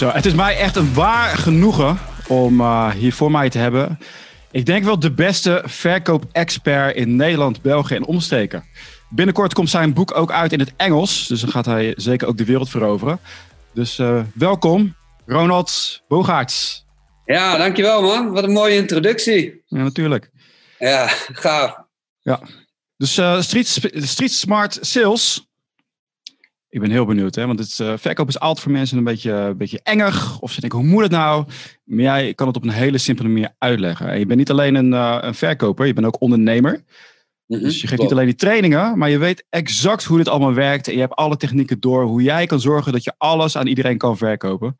Zo, het is mij echt een waar genoegen om uh, hier voor mij te hebben. Ik denk wel de beste verkoop-expert in Nederland, België en omsteken. Binnenkort komt zijn boek ook uit in het Engels, dus dan gaat hij zeker ook de wereld veroveren. Dus uh, welkom, Ronald Bogaerts. Ja, dankjewel man. Wat een mooie introductie. Ja, natuurlijk. Ja, gaaf. Ja. Dus uh, street, street Smart Sales. Ik ben heel benieuwd, hè? want het uh, verkoop is altijd voor mensen een beetje, een beetje enger. Of ze denken, hoe moet het nou? Maar jij kan het op een hele simpele manier uitleggen. En je bent niet alleen een, uh, een verkoper, je bent ook ondernemer. Mm -hmm, dus je geeft niet alleen die trainingen, maar je weet exact hoe dit allemaal werkt. En je hebt alle technieken door, hoe jij kan zorgen dat je alles aan iedereen kan verkopen.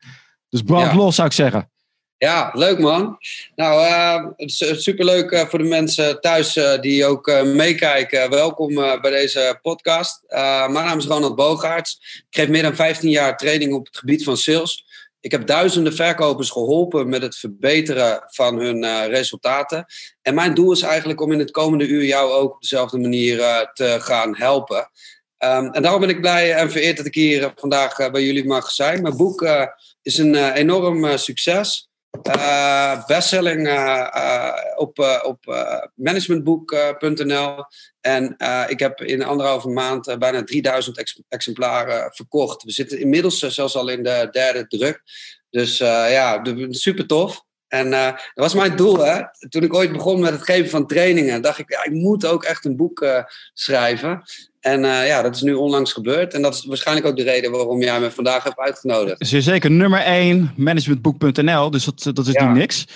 Dus brand ja. los, zou ik zeggen. Ja, leuk man. Nou, uh, superleuk uh, voor de mensen thuis uh, die ook meekijken. Welkom bij deze podcast. mijn naam is Ronald Bogaerts. Ik geef meer dan 15 jaar training op het gebied van sales. Ik heb duizenden verkopers geholpen met het verbeteren van hun resultaten. En mijn doel is eigenlijk om in het komende uur jou ook op dezelfde manier te gaan helpen. Um, en daarom ben ik blij en vereerd dat ik hier vandaag bij jullie mag zijn. Mijn boek is een enorm succes. Uh, bestselling uh, uh, op, op managementboek.nl. En ik heb in anderhalve maand bijna 3000 ex exemplaren verkocht. We zitten inmiddels zelfs al in de derde druk. Dus ja, super tof. En dat was mijn doel. Hè? Toen ik ooit begon met het geven van trainingen, dacht ik, ik moet ook echt een boek schrijven. En uh, ja, dat is nu onlangs gebeurd. En dat is waarschijnlijk ook de reden waarom jij me vandaag hebt uitgenodigd. Zeer zeker. Nummer 1, managementboek.nl. Dus dat, dat is ja. niet niks.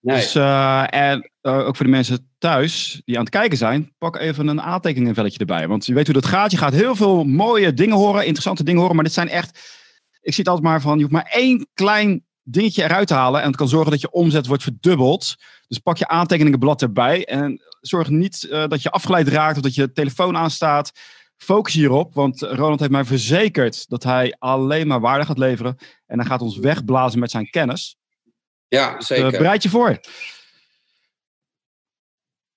Nee. Dus, uh, en uh, ook voor de mensen thuis die aan het kijken zijn, pak even een aantekeningenvelletje erbij. Want je weet hoe dat gaat. Je gaat heel veel mooie dingen horen, interessante dingen horen. Maar dit zijn echt, ik zie het altijd maar van, je hoeft maar één klein dingetje eruit te halen. En het kan zorgen dat je omzet wordt verdubbeld. Dus pak je aantekeningenblad erbij. En zorg niet uh, dat je afgeleid raakt of dat je telefoon aanstaat. Focus hierop, want Ronald heeft mij verzekerd dat hij alleen maar waarde gaat leveren. En hij gaat ons wegblazen met zijn kennis. Ja, zeker. Uh, bereid je voor.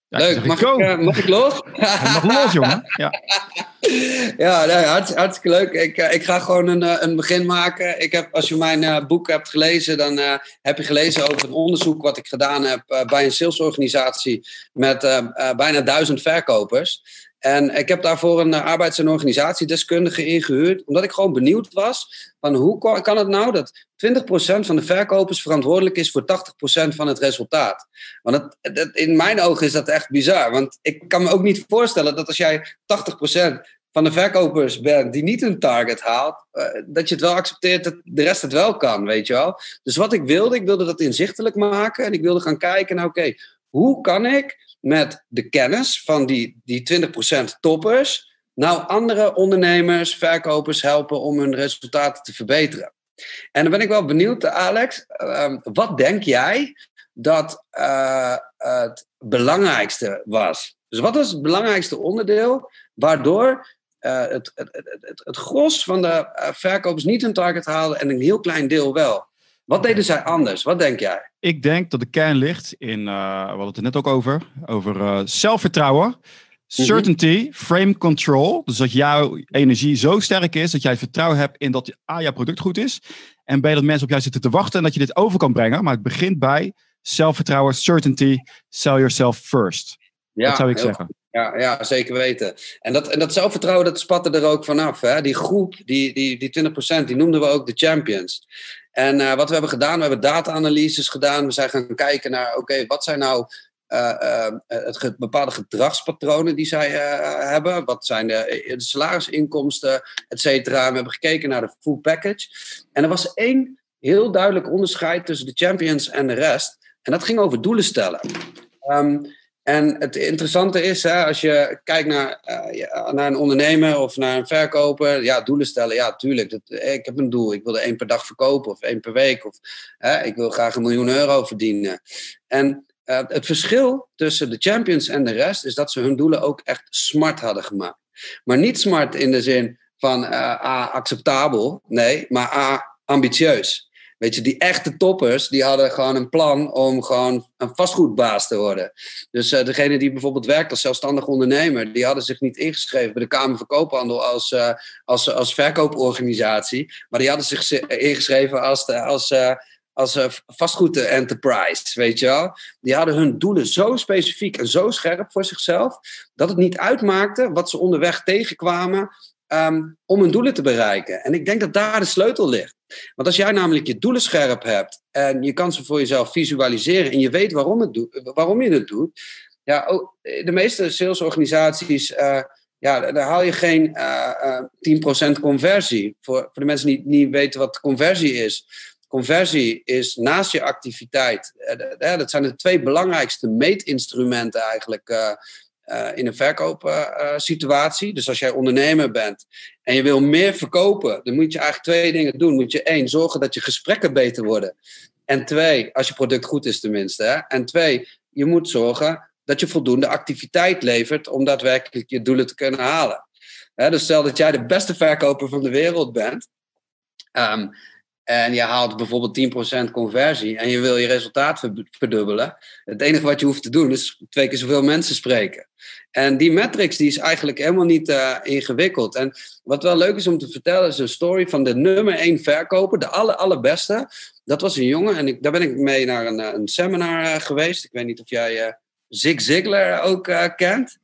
Ja, Leuk, mag ik, uh, mag ik los? mag los, jongen. Ja, ja nee, hartstikke leuk. Ik, uh, ik ga gewoon een, uh, een begin maken. Ik heb, als je mijn boek hebt gelezen, dan heb je gelezen over een onderzoek wat ik gedaan heb bij een salesorganisatie met bijna duizend verkopers. En ik heb daarvoor een arbeids- en organisatiedeskundige ingehuurd, omdat ik gewoon benieuwd was van hoe kan het nou dat 20% van de verkopers verantwoordelijk is voor 80% van het resultaat. Want in mijn ogen is dat echt bizar, want ik kan me ook niet voorstellen dat als jij 80% van de verkopers bent die niet een target haalt, uh, dat je het wel accepteert dat de rest het wel kan, weet je wel. Dus wat ik wilde, ik wilde dat inzichtelijk maken en ik wilde gaan kijken naar, oké, hoe kan ik met de kennis van die, die 20% toppers nou andere ondernemers, verkopers helpen om hun resultaten te verbeteren. En dan ben ik wel benieuwd, Alex, uh, wat denk jij dat uh, het belangrijkste was? Dus wat was het belangrijkste onderdeel waardoor uh, het, het, het, het, het gros van de verkopers niet hun target haalde en een heel klein deel wel? Wat deden zij anders? Wat denk jij? Ik denk dat de kern ligt in, uh, we hadden het er net ook over, over uh, zelfvertrouwen, certainty, mm -hmm. frame control. Dus dat jouw energie zo sterk is dat jij vertrouwen hebt in dat A, jouw product goed is. En B, dat mensen op jou zitten te wachten en dat je dit over kan brengen. Maar het begint bij zelfvertrouwen, certainty, sell yourself first. Ja, dat zou ik zeggen. Ja, ja, zeker weten. En dat, en dat zelfvertrouwen, dat spatte er ook vanaf. Hè? Die groep, die, die, die 20%, die noemden we ook de champions. En uh, wat we hebben gedaan, we hebben data-analyses gedaan. We zijn gaan kijken naar, oké, wat zijn nou uh, uh, het bepaalde gedragspatronen die zij hebben? Wat zijn de, salarisinkomsten, et cetera? We hebben gekeken naar de full package. En er was één heel duidelijk onderscheid tussen de champions en de rest. En dat ging over doelen stellen. Um, en het interessante is, hè, als je kijkt naar, uh, naar een ondernemer of naar een verkoper, ja, doelen stellen, ja, tuurlijk. Dat, ik heb een doel, ik wil er één per dag verkopen of één per week. Of hè, ik wil graag een miljoen euro verdienen. En uh, het verschil tussen de champions en de rest is dat ze hun doelen ook echt smart hadden gemaakt. Maar niet smart in de zin van A, acceptabel, nee, maar A, ambitieus. Weet je, die echte toppers, die hadden gewoon een plan om gewoon een vastgoedbaas te worden. Dus uh, degene die bijvoorbeeld werkt als zelfstandig ondernemer, die hadden zich niet ingeschreven bij de Kamer van Koophandel als, uh, als, als verkooporganisatie, maar die hadden zich ingeschreven als, als, uh, als vastgoed enterprise, weet je wel. Die hadden hun doelen zo specifiek en zo scherp voor zichzelf, dat het niet uitmaakte wat ze onderweg tegenkwamen um, om hun doelen te bereiken. En ik denk dat daar de sleutel ligt. Want als jij namelijk je doelen scherp hebt en je kan ze voor jezelf visualiseren en je weet waarom, het waarom je het doet. Ja, ook de meeste salesorganisaties, uh, ja, daar haal je geen uh, uh, 10% conversie. Voor, voor de mensen die niet weten wat conversie is. Conversie is naast je activiteit. Uh, dat zijn de twee belangrijkste meetinstrumenten eigenlijk uh, in een verkoopsituatie. dus als jij ondernemer bent en je wil meer verkopen, dan moet je eigenlijk twee dingen doen. Moet je één, zorgen dat je gesprekken beter worden. En twee, als je product goed is tenminste. Hè? En twee, je moet zorgen dat je voldoende activiteit levert om daadwerkelijk je doelen te kunnen halen. dus stel dat jij de beste verkoper van de wereld bent. Um, en je haalt bijvoorbeeld 10% conversie en je wil je resultaat verdubbelen. Het enige wat je hoeft te doen is twee keer zoveel mensen spreken. En die matrix die is eigenlijk helemaal niet uh, ingewikkeld. En wat wel leuk is om te vertellen is een story van de nummer 1 verkoper, de aller, allerbeste. Dat was een jongen en ik, daar ben ik mee naar een, eh, een seminar uh, geweest. Ik weet niet of jij uh, Zig Ziglar ook kent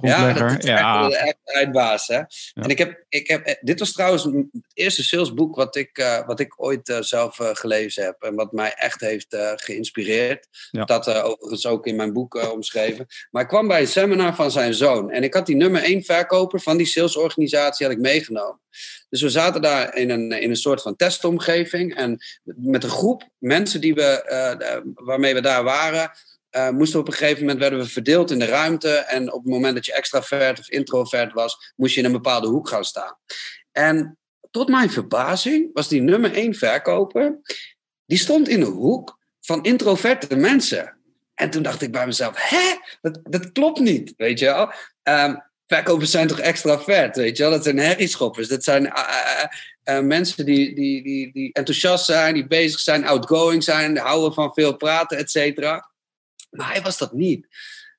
ja, dat is ja. echt de eindbaas. Hè? En ik heb, ik heb, eh, dit was trouwens het eerste salesboek wat ik, uh, wat ik ooit uh, zelf uh, gelezen heb. En wat mij echt heeft geïnspireerd. Ja. Dat overigens ook in mijn boek omschreven. Maar ik kwam bij een seminar van zijn zoon. En ik had die nummer één verkoper van die salesorganisatie had ik meegenomen. Dus we zaten daar in een, in een soort van testomgeving. En met een groep mensen die we, waarmee we daar waren uh, moesten op een gegeven moment werden we verdeeld in de ruimte. En op het moment dat je extravert of introvert was, moest je in een bepaalde hoek gaan staan. En tot mijn verbazing was die nummer één verkoper, die stond in een hoek van introverte mensen. En toen dacht ik bij mezelf, hè, dat, dat klopt niet, weet je wel. Um, verkopers zijn toch extravert, weet je. Dat zijn herrieschoppers, dat zijn uh, uh, mensen die, die, die, die enthousiast zijn, die bezig zijn, outgoing zijn, houden van veel praten, et cetera. Maar hij was dat niet.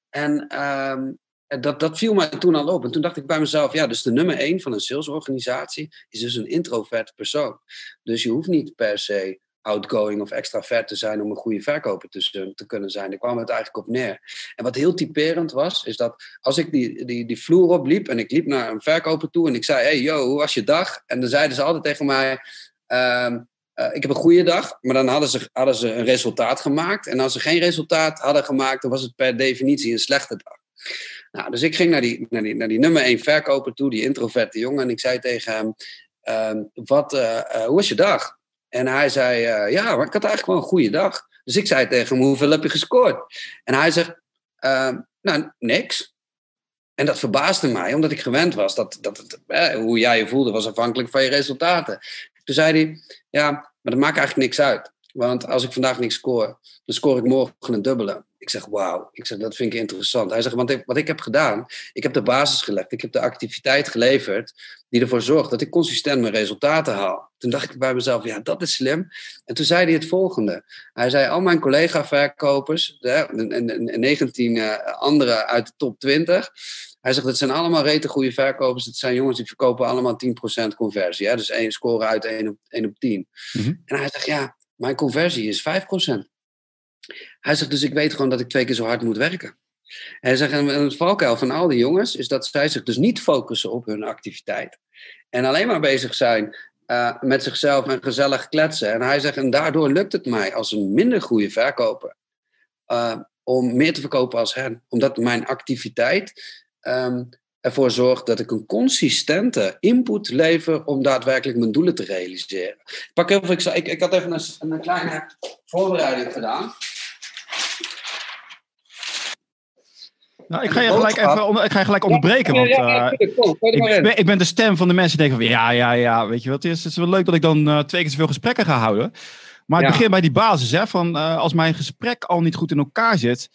En um, dat, dat viel mij toen al op. En toen dacht ik bij mezelf, ja, dus de nummer één van een salesorganisatie is dus een introverte persoon. Dus je hoeft niet per se outgoing of extravert te zijn om een goede verkoper te, te kunnen zijn. Daar kwam het eigenlijk op neer. En wat heel typerend was, is dat als ik die, die, die vloer opliep en ik liep naar een verkoper toe en ik zei, hey yo, hoe was je dag? En dan zeiden ze altijd tegen mij, um, uh, ik heb een goede dag, maar dan hadden ze, hadden ze een resultaat gemaakt. En als ze geen resultaat hadden gemaakt, dan was het per definitie een slechte dag. Nou, dus ik ging naar die, naar die, naar die nummer 1 verkoper toe, die introverte jongen. En ik zei tegen hem, uh, wat, uh, hoe was je dag? En hij zei, ja, ik had eigenlijk wel een goede dag. Dus ik zei tegen hem, hoeveel heb je gescoord? En hij zegt, ehm, nou, niks. En dat verbaasde mij, omdat ik gewend was dat, dat het, hoe jij je voelde was afhankelijk van je resultaten. Toen zei hij, ja, maar dat maakt eigenlijk niks uit. Want als ik vandaag niks score, dan score ik morgen een dubbele. Ik zeg, wauw. Ik zeg, dat vind ik interessant. Hij zegt, want wat ik heb gedaan, ik heb de basis gelegd. Ik heb de activiteit geleverd die ervoor zorgt dat ik consistent mijn resultaten haal. Toen dacht ik bij mezelf, ja, dat is slim. En toen zei hij het volgende. Hij zei, al mijn collega-verkopers, en 19 uh, anderen uit de top 20... Hij zegt, het zijn allemaal rete goede verkopers. Het zijn jongens die verkopen allemaal 10% conversie. Hè? Dus één score uit 1 op, 1 op 10. Mhm. En hij zegt, ja, mijn conversie is 5%. Hij zegt, dus ik weet gewoon dat ik twee keer zo hard moet werken. Hij zegt, en het valkuil van al die jongens is dat zij zich dus niet focussen op hun activiteit. En alleen maar bezig zijn uh, met zichzelf en gezellig kletsen. En hij zegt, en daardoor lukt het mij als een minder goede verkoper. Uh, om meer te verkopen als hen. Omdat mijn activiteit um, ervoor zorgt dat ik een consistente input lever om daadwerkelijk mijn doelen te realiseren. Ik, pak even, ik, ik, ik had even een, een kleine voorbereiding gedaan. Nou, ik ga je gelijk, even, ik ga je gelijk onderbreken. Want, uh, ik, ben, ik, ben, de stem van de mensen die denken van ja, ja, ja, weet je wat het is? Het is wel leuk dat ik dan uh, twee keer zoveel gesprekken ga houden. Maar het begint bij die basis, hè, van uh, als mijn gesprek al niet goed in elkaar zit,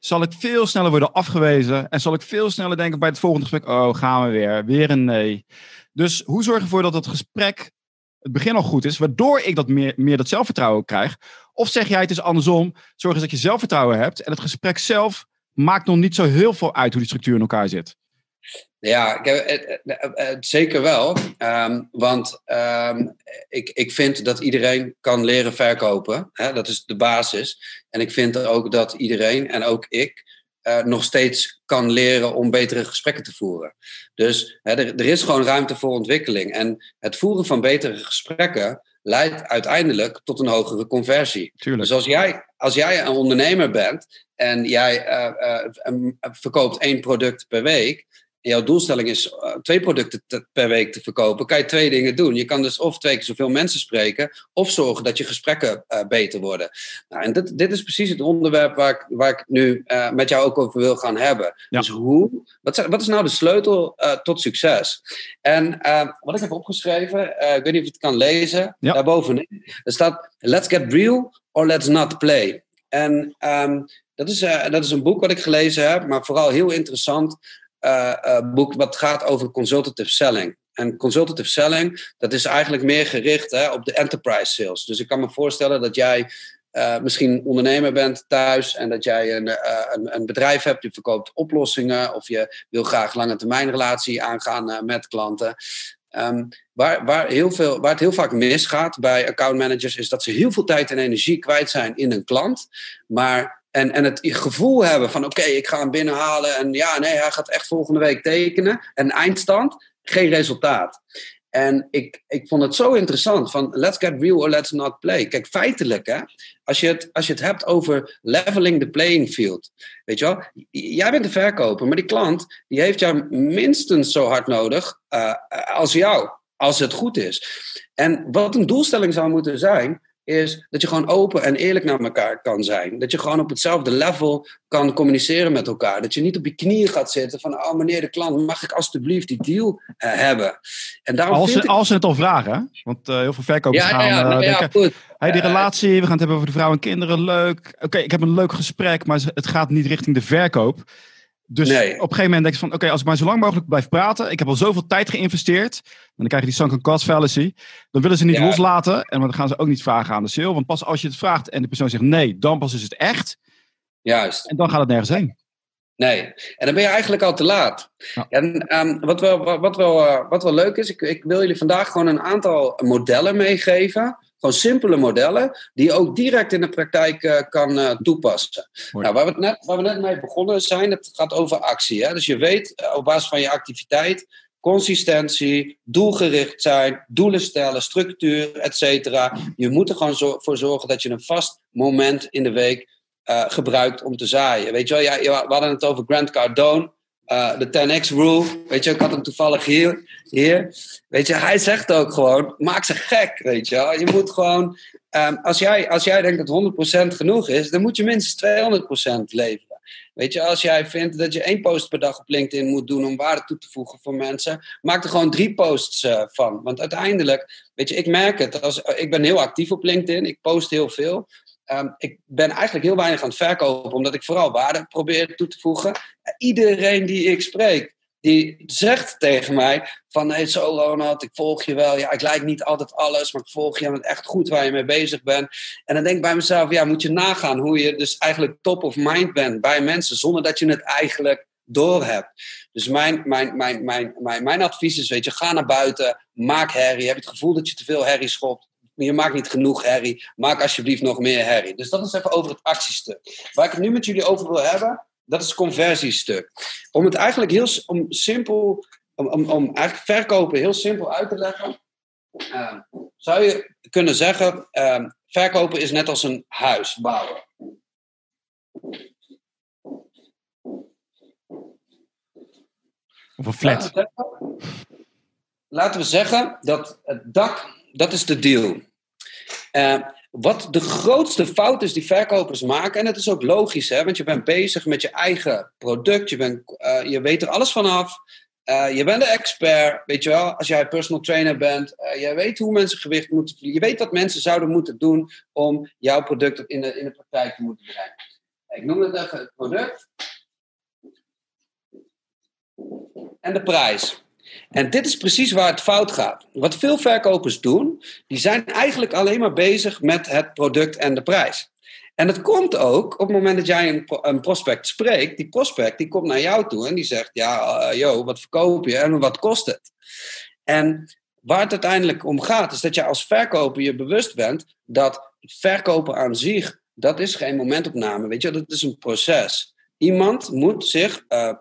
zal ik veel sneller worden afgewezen. En zal ik veel sneller denken bij het volgende gesprek: oh, gaan we weer. Weer een nee. Dus hoe zorg je ervoor dat het gesprek het begin al goed is, waardoor ik dat meer, meer dat zelfvertrouwen krijg? Of zeg jij het is andersom, zorg eens dat je zelfvertrouwen hebt en het gesprek zelf maakt nog niet zo heel veel uit hoe die structuur in elkaar zit? Ja, zeker wel. Um, want um, ik, ik vind dat iedereen kan leren verkopen. Hè? Dat is de basis. En ik vind ook dat iedereen, en ook ik, uh, nog steeds kan leren om betere gesprekken te voeren. Dus hè, er, er is gewoon ruimte voor ontwikkeling. En het voeren van betere gesprekken leidt uiteindelijk tot een hogere conversie. Tuurlijk. Dus als jij, als jij een ondernemer bent en jij uh, uh, verkoopt één product per week, jouw doelstelling is uh, twee producten te, per week te verkopen, kan je twee dingen doen. Je kan dus of twee keer zoveel mensen spreken, of zorgen dat je gesprekken uh, beter worden. Nou, en dit, dit is precies het onderwerp waar ik, waar ik nu uh, met jou ook over wil gaan hebben. Ja. Dus hoe, wat, wat, is nou de sleutel tot succes? En wat ik heb opgeschreven, ik weet niet of je het kan lezen, ja. daarbovenin, er staat: Let's get real or let's not play. En um, dat, is, dat is een boek wat ik gelezen heb, maar vooral heel interessant boek wat gaat over consultative selling. En consultative selling, dat is eigenlijk meer gericht hè, op de enterprise sales. Dus ik kan me voorstellen dat jij uh, misschien ondernemer bent thuis en dat jij een, een, een, bedrijf hebt, je verkoopt oplossingen of je wil graag lange termijn relatie aangaan met klanten. Um, waar, waar, heel veel, waar het heel vaak misgaat bij accountmanagers is dat ze heel veel tijd en energie kwijt zijn in een klant, maar en, en het gevoel hebben van oké, ik ga hem binnenhalen en ja, nee, hij gaat echt volgende week tekenen. En eindstand, geen resultaat. En ik, ik vond het zo interessant van let's get real or let's not play. Kijk, feitelijk hè, als je het, als je het hebt over leveling the playing field. Weet je wel, jij bent de verkoper, maar die klant die heeft jou minstens zo hard nodig uh, als jou, als het goed is. En wat een doelstelling zou moeten zijn, is dat je gewoon open en eerlijk naar elkaar kan zijn. Dat je gewoon op hetzelfde level kan communiceren met elkaar. Dat je niet op je knieën gaat zitten van, oh meneer de klant, mag ik alstublieft die deal uh, hebben? En daarom als, ze, ik... als ze het al vragen, want uh, heel veel verkopers ja, gaan ja, nou, uh, denken, ja, hey, die relatie, we gaan het hebben over de vrouw en kinderen, leuk. Oké, okay, ik heb een leuk gesprek, maar het gaat niet richting de verkoop. Dus nee. op een gegeven moment denk je van, oké, als ik maar zo lang mogelijk blijf praten, ik heb al zoveel tijd geïnvesteerd, en dan krijg je die sunk cost fallacy, dan willen ze niet ja. loslaten, en dan gaan ze ook niet vragen aan de sale, want pas als je het vraagt en de persoon zegt nee, dan pas is het echt. Juist. En dan gaat het nergens heen. Nee, en dan ben je eigenlijk al te laat. Ja. En um, wat, wel, wat, wel, uh, wat wel leuk is, ik, ik wil jullie vandaag gewoon een aantal modellen meegeven gewoon simpele modellen die je ook direct in de praktijk uh, kan uh, toepassen. Nou, waar, we net, waar we net mee begonnen zijn, het gaat over actie. Hè? Dus je weet uh, op basis van je activiteit, consistentie, doelgericht zijn, doelen stellen, structuur, et cetera. Je moet er gewoon zo, voor zorgen dat je een vast moment in de week gebruikt om te zaaien. Weet je wel, ja, we hadden het over Grant Cardone. Uh, de 10x rule. Weet je, ik had hem toevallig hier, hier. Weet je, hij zegt ook gewoon: maak ze gek. Weet je, je moet gewoon. Um, als, jij, als jij denkt dat 100% genoeg is, dan moet je minstens 200% leveren. Weet je, als jij vindt dat je één post per dag op LinkedIn moet doen om waarde toe te voegen voor mensen, maak er gewoon drie posts uh, van. Want uiteindelijk, weet je, ik merk het. Als, ik ben heel actief op LinkedIn, ik post heel veel. Um, ik ben eigenlijk heel weinig aan het verkopen, omdat ik vooral waarde probeer toe te voegen. Iedereen die ik spreek, die zegt tegen mij van, hey, zo Ronald, ik volg je wel. Ja, ik lijk niet altijd alles, maar ik volg je. echt goed waar je mee bezig bent. En dan denk ik bij mezelf, ja, moet je nagaan hoe je dus eigenlijk top of mind bent bij mensen, zonder dat je het eigenlijk doorhebt. Dus mijn, mijn, mijn, mijn, mijn, mijn advies is, weet je, ga naar buiten, maak herrie. Heb je het gevoel dat je te veel herrie schopt? Je maakt niet genoeg herrie. Maak alsjeblieft nog meer herrie. Dus dat is even over het actiestuk. Waar ik het nu met jullie over wil hebben, dat is het conversiestuk. Om het eigenlijk heel om simpel, om, om, om eigenlijk verkopen heel simpel uit te leggen, uh, zou je kunnen zeggen: uh, verkopen is net als een huis bouwen. Of een flat. Laten we, laten we zeggen dat het dak, dat is de deal. Uh, wat de grootste fout is die verkopers maken, en het is ook logisch, hè, want je bent bezig met je eigen product, je, bent, uh, je weet er alles vanaf, uh, je bent de expert, weet je wel, als jij personal trainer bent, je weet hoe mensen gewicht moeten je weet wat mensen zouden moeten doen om jouw product in de, in de praktijk te moeten bereiken. Ik noem het even het product en de prijs. En dit is precies waar het fout gaat. Wat veel verkopers doen, die zijn eigenlijk alleen maar bezig met het product en de prijs. En het komt ook op het moment dat jij een, prospect spreekt, die prospect die komt naar jou toe en die zegt, ja, uh, wat verkoop je en wat kost het? En waar het uiteindelijk om gaat, is dat je als verkoper je bewust bent dat verkopen aan zich, dat is geen momentopname, weet je, dat is een proces. Iemand moet zich uh,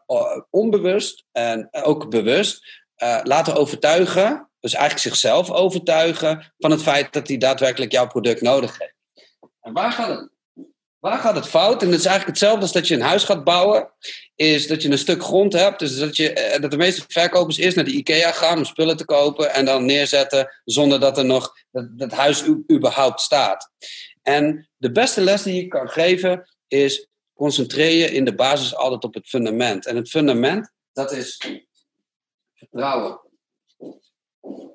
onbewust en ook bewust uh, laten overtuigen, dus eigenlijk zichzelf overtuigen van het feit dat hij daadwerkelijk jouw product nodig heeft. En waar gaat het Waar gaat het fout? En dat is eigenlijk hetzelfde als dat je een huis gaat bouwen. Is dat je een stuk grond hebt. Dus dat, je, eh, dat de meeste verkopers eerst naar de IKEA gaan om spullen te kopen. En dan neerzetten zonder dat er nog dat, dat huis überhaupt staat. En de beste les die je kan geven is concentreer je in de basis altijd op het fundament. En het fundament, dat is vertrouwen.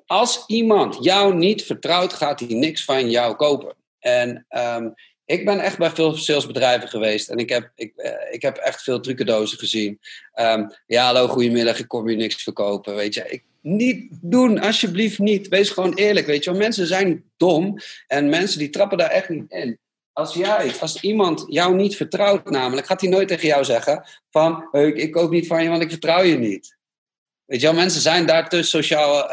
Als iemand jou niet vertrouwt, gaat hij niks van jou kopen. En um, ik ben echt bij veel salesbedrijven geweest en ik heb, ik, eh, ik heb echt veel trucendozen gezien. Um, ja, hallo, goedemiddag, ik kom je niks verkopen, weet je. Ik, niet doen, alsjeblieft niet. Wees gewoon eerlijk, weet je. Mensen zijn dom en mensen die trappen daar echt niet in. Als jij, als iemand jou niet vertrouwt namelijk, gaat hij nooit tegen jou zeggen van, ik, ik koop niet van je, want ik vertrouw je niet. Weet je wel, mensen zijn daar te sociale,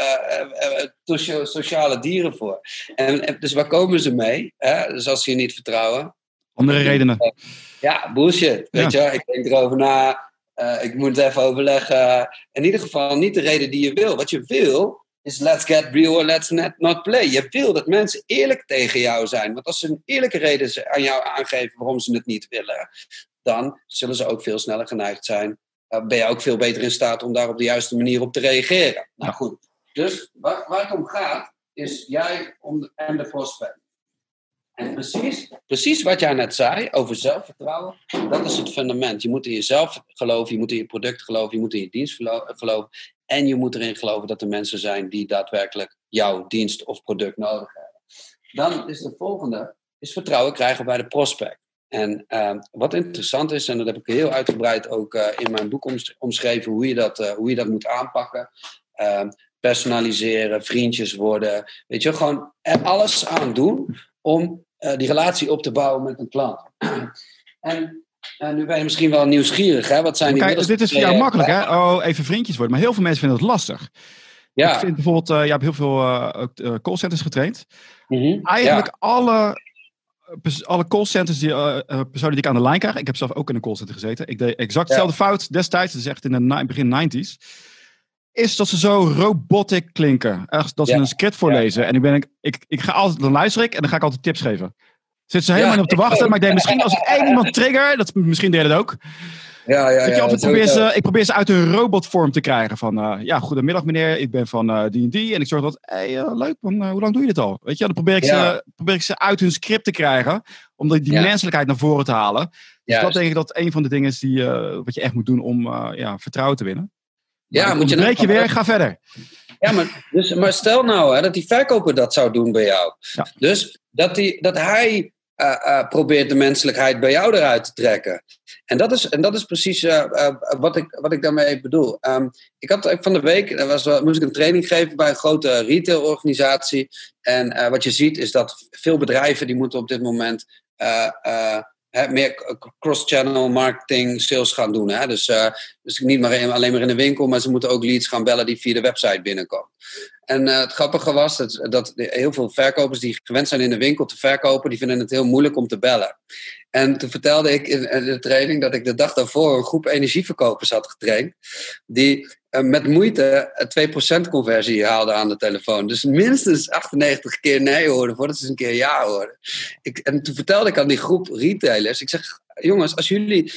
uh, uh, sociale dieren voor. En, dus waar komen ze mee? Hè? Dus als ze je niet vertrouwen. Andere redenen. Ja, bullshit. Weet je, ik denk erover na. ik moet het even overleggen. In ieder geval niet de reden die je wil. Wat je wil is let's get real or let's not play. Je wil dat mensen eerlijk tegen jou zijn. Want als ze een eerlijke reden aan jou aangeven waarom ze het niet willen, dan zullen ze ook veel sneller geneigd zijn uh, ben je ook veel beter in staat om daar op de juiste manier op te reageren. Nou goed, dus waar, waar het om gaat, is jij om en de prospect. En precies, precies wat jij net zei over zelfvertrouwen, dat is het fundament. Je moet in jezelf geloven, je moet in je product geloven, je moet in je dienst geloven. En je moet erin geloven dat er mensen zijn die daadwerkelijk jouw dienst of product nodig hebben. Dan is de volgende, is vertrouwen krijgen bij de prospect. En uh, wat interessant is, en dat heb ik heel uitgebreid ook uh, in mijn boek omschreven, hoe je dat, uh, hoe je dat moet aanpakken. Ehm, personaliseren, vriendjes worden. Weet je, gewoon alles aan doen om eh, die relatie op te bouwen met een klant. en nu ben je misschien wel nieuwsgierig, hè? Wat zijn die Kijk, dit is voor jou makkelijk, hè? Oh, even vriendjes worden. Maar heel veel mensen vinden het lastig. Ja. Ik vind bijvoorbeeld, uh, je hebt heel veel uh, callcenters getraind. Mm -hmm. Eigenlijk ja. alle alle callcenters, die, uh, personen die ik aan de lijn krijg. Ik heb zelf ook in een callcenter gezeten. Ik deed exact dezelfde fout destijds. Dat is echt in de begin 90s. Is dat ze zo robotic klinken. Echt, dat ze een script voorlezen. En ik, ben, ik, ik, ga altijd, dan luister ik en dan ga ik altijd tips geven. Zitten ze helemaal niet op te wachten. Maar ik denk misschien als ik één iemand trigger. Dat, misschien deed het ook. Ja, ja, ja. Ik, probeer ze, ik probeer ze uit een robotvorm te krijgen. Van, uh, ja, goedemiddag meneer, ik ben van uh, en die. En ik zorg dat, hey, uh, leuk man, hoe lang doe je dit al? Weet je, dan probeer ik, ze, probeer ik ze uit hun script te krijgen. Om die menselijkheid naar voren te halen. Dus dat denk ik dat een van de dingen is die, wat je echt moet doen om ja, vertrouwen te winnen. Ja, maar moet je breek je weer, ga verder. Ja, maar, dus, maar stel nou hè, dat die verkoper dat zou doen bij jou. Dus dat, die, dat hij uh, probeert de menselijkheid bij jou eruit te trekken. En dat is, en dat is precies uh, wat, ik, wat ik daarmee bedoel. Um, ik had van de week was, moest ik een training geven bij een grote retailorganisatie. En wat je ziet is dat veel bedrijven die moeten op dit moment meer cross-channel marketing, sales gaan doen. Hè? Dus, uh, dus niet maar alleen maar in de winkel, maar ze moeten ook leads gaan bellen die via de website binnenkomen. En uh, het grappige was dat, dat heel veel verkopers die gewend zijn in de winkel te verkopen, die vinden het heel moeilijk om te bellen. En toen vertelde ik in de training dat ik de dag daarvoor een groep energieverkopers had getraind, die met moeite 2% conversie haalden aan de telefoon. Dus minstens 98 keer nee hoorden voordat ze een keer ja hoorden. Ik, en toen vertelde ik aan die groep retailers, ik zeg, jongens, als jullie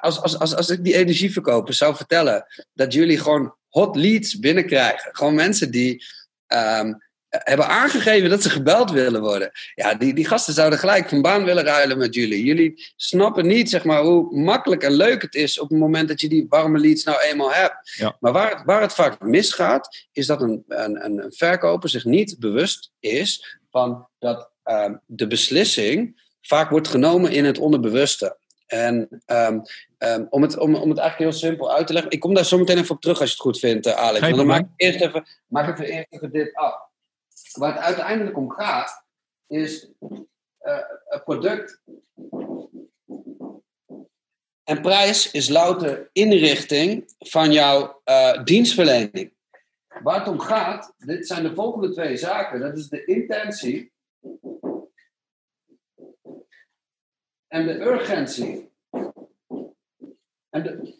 als, als, als, als ik die energieverkopers zou vertellen dat jullie gewoon hot leads binnenkrijgen. Gewoon mensen die um, hebben aangegeven dat ze gebeld willen worden. Ja, die, die gasten zouden gelijk van baan willen ruilen met jullie. Jullie snappen niet zeg maar, hoe makkelijk en leuk het is op het moment dat je die warme leads nou eenmaal hebt. Ja. Maar waar het, waar het vaak misgaat, is dat een, een, een verkoper zich niet bewust is van dat um, de beslissing vaak wordt genomen in het onderbewuste. En um, um, om, het, om, om het eigenlijk heel simpel uit te leggen. Ik kom daar zo meteen even op terug als je het goed vindt, uh, Alex. Want dan maak ik eerst even, maak ik eerst even dit af. Waar het uiteindelijk om gaat, is uh, een product. En prijs is louter inrichting van jouw uh, dienstverlening. Waar het om gaat, dit zijn de volgende twee zaken. Dat is de intentie en de urgentie. En de,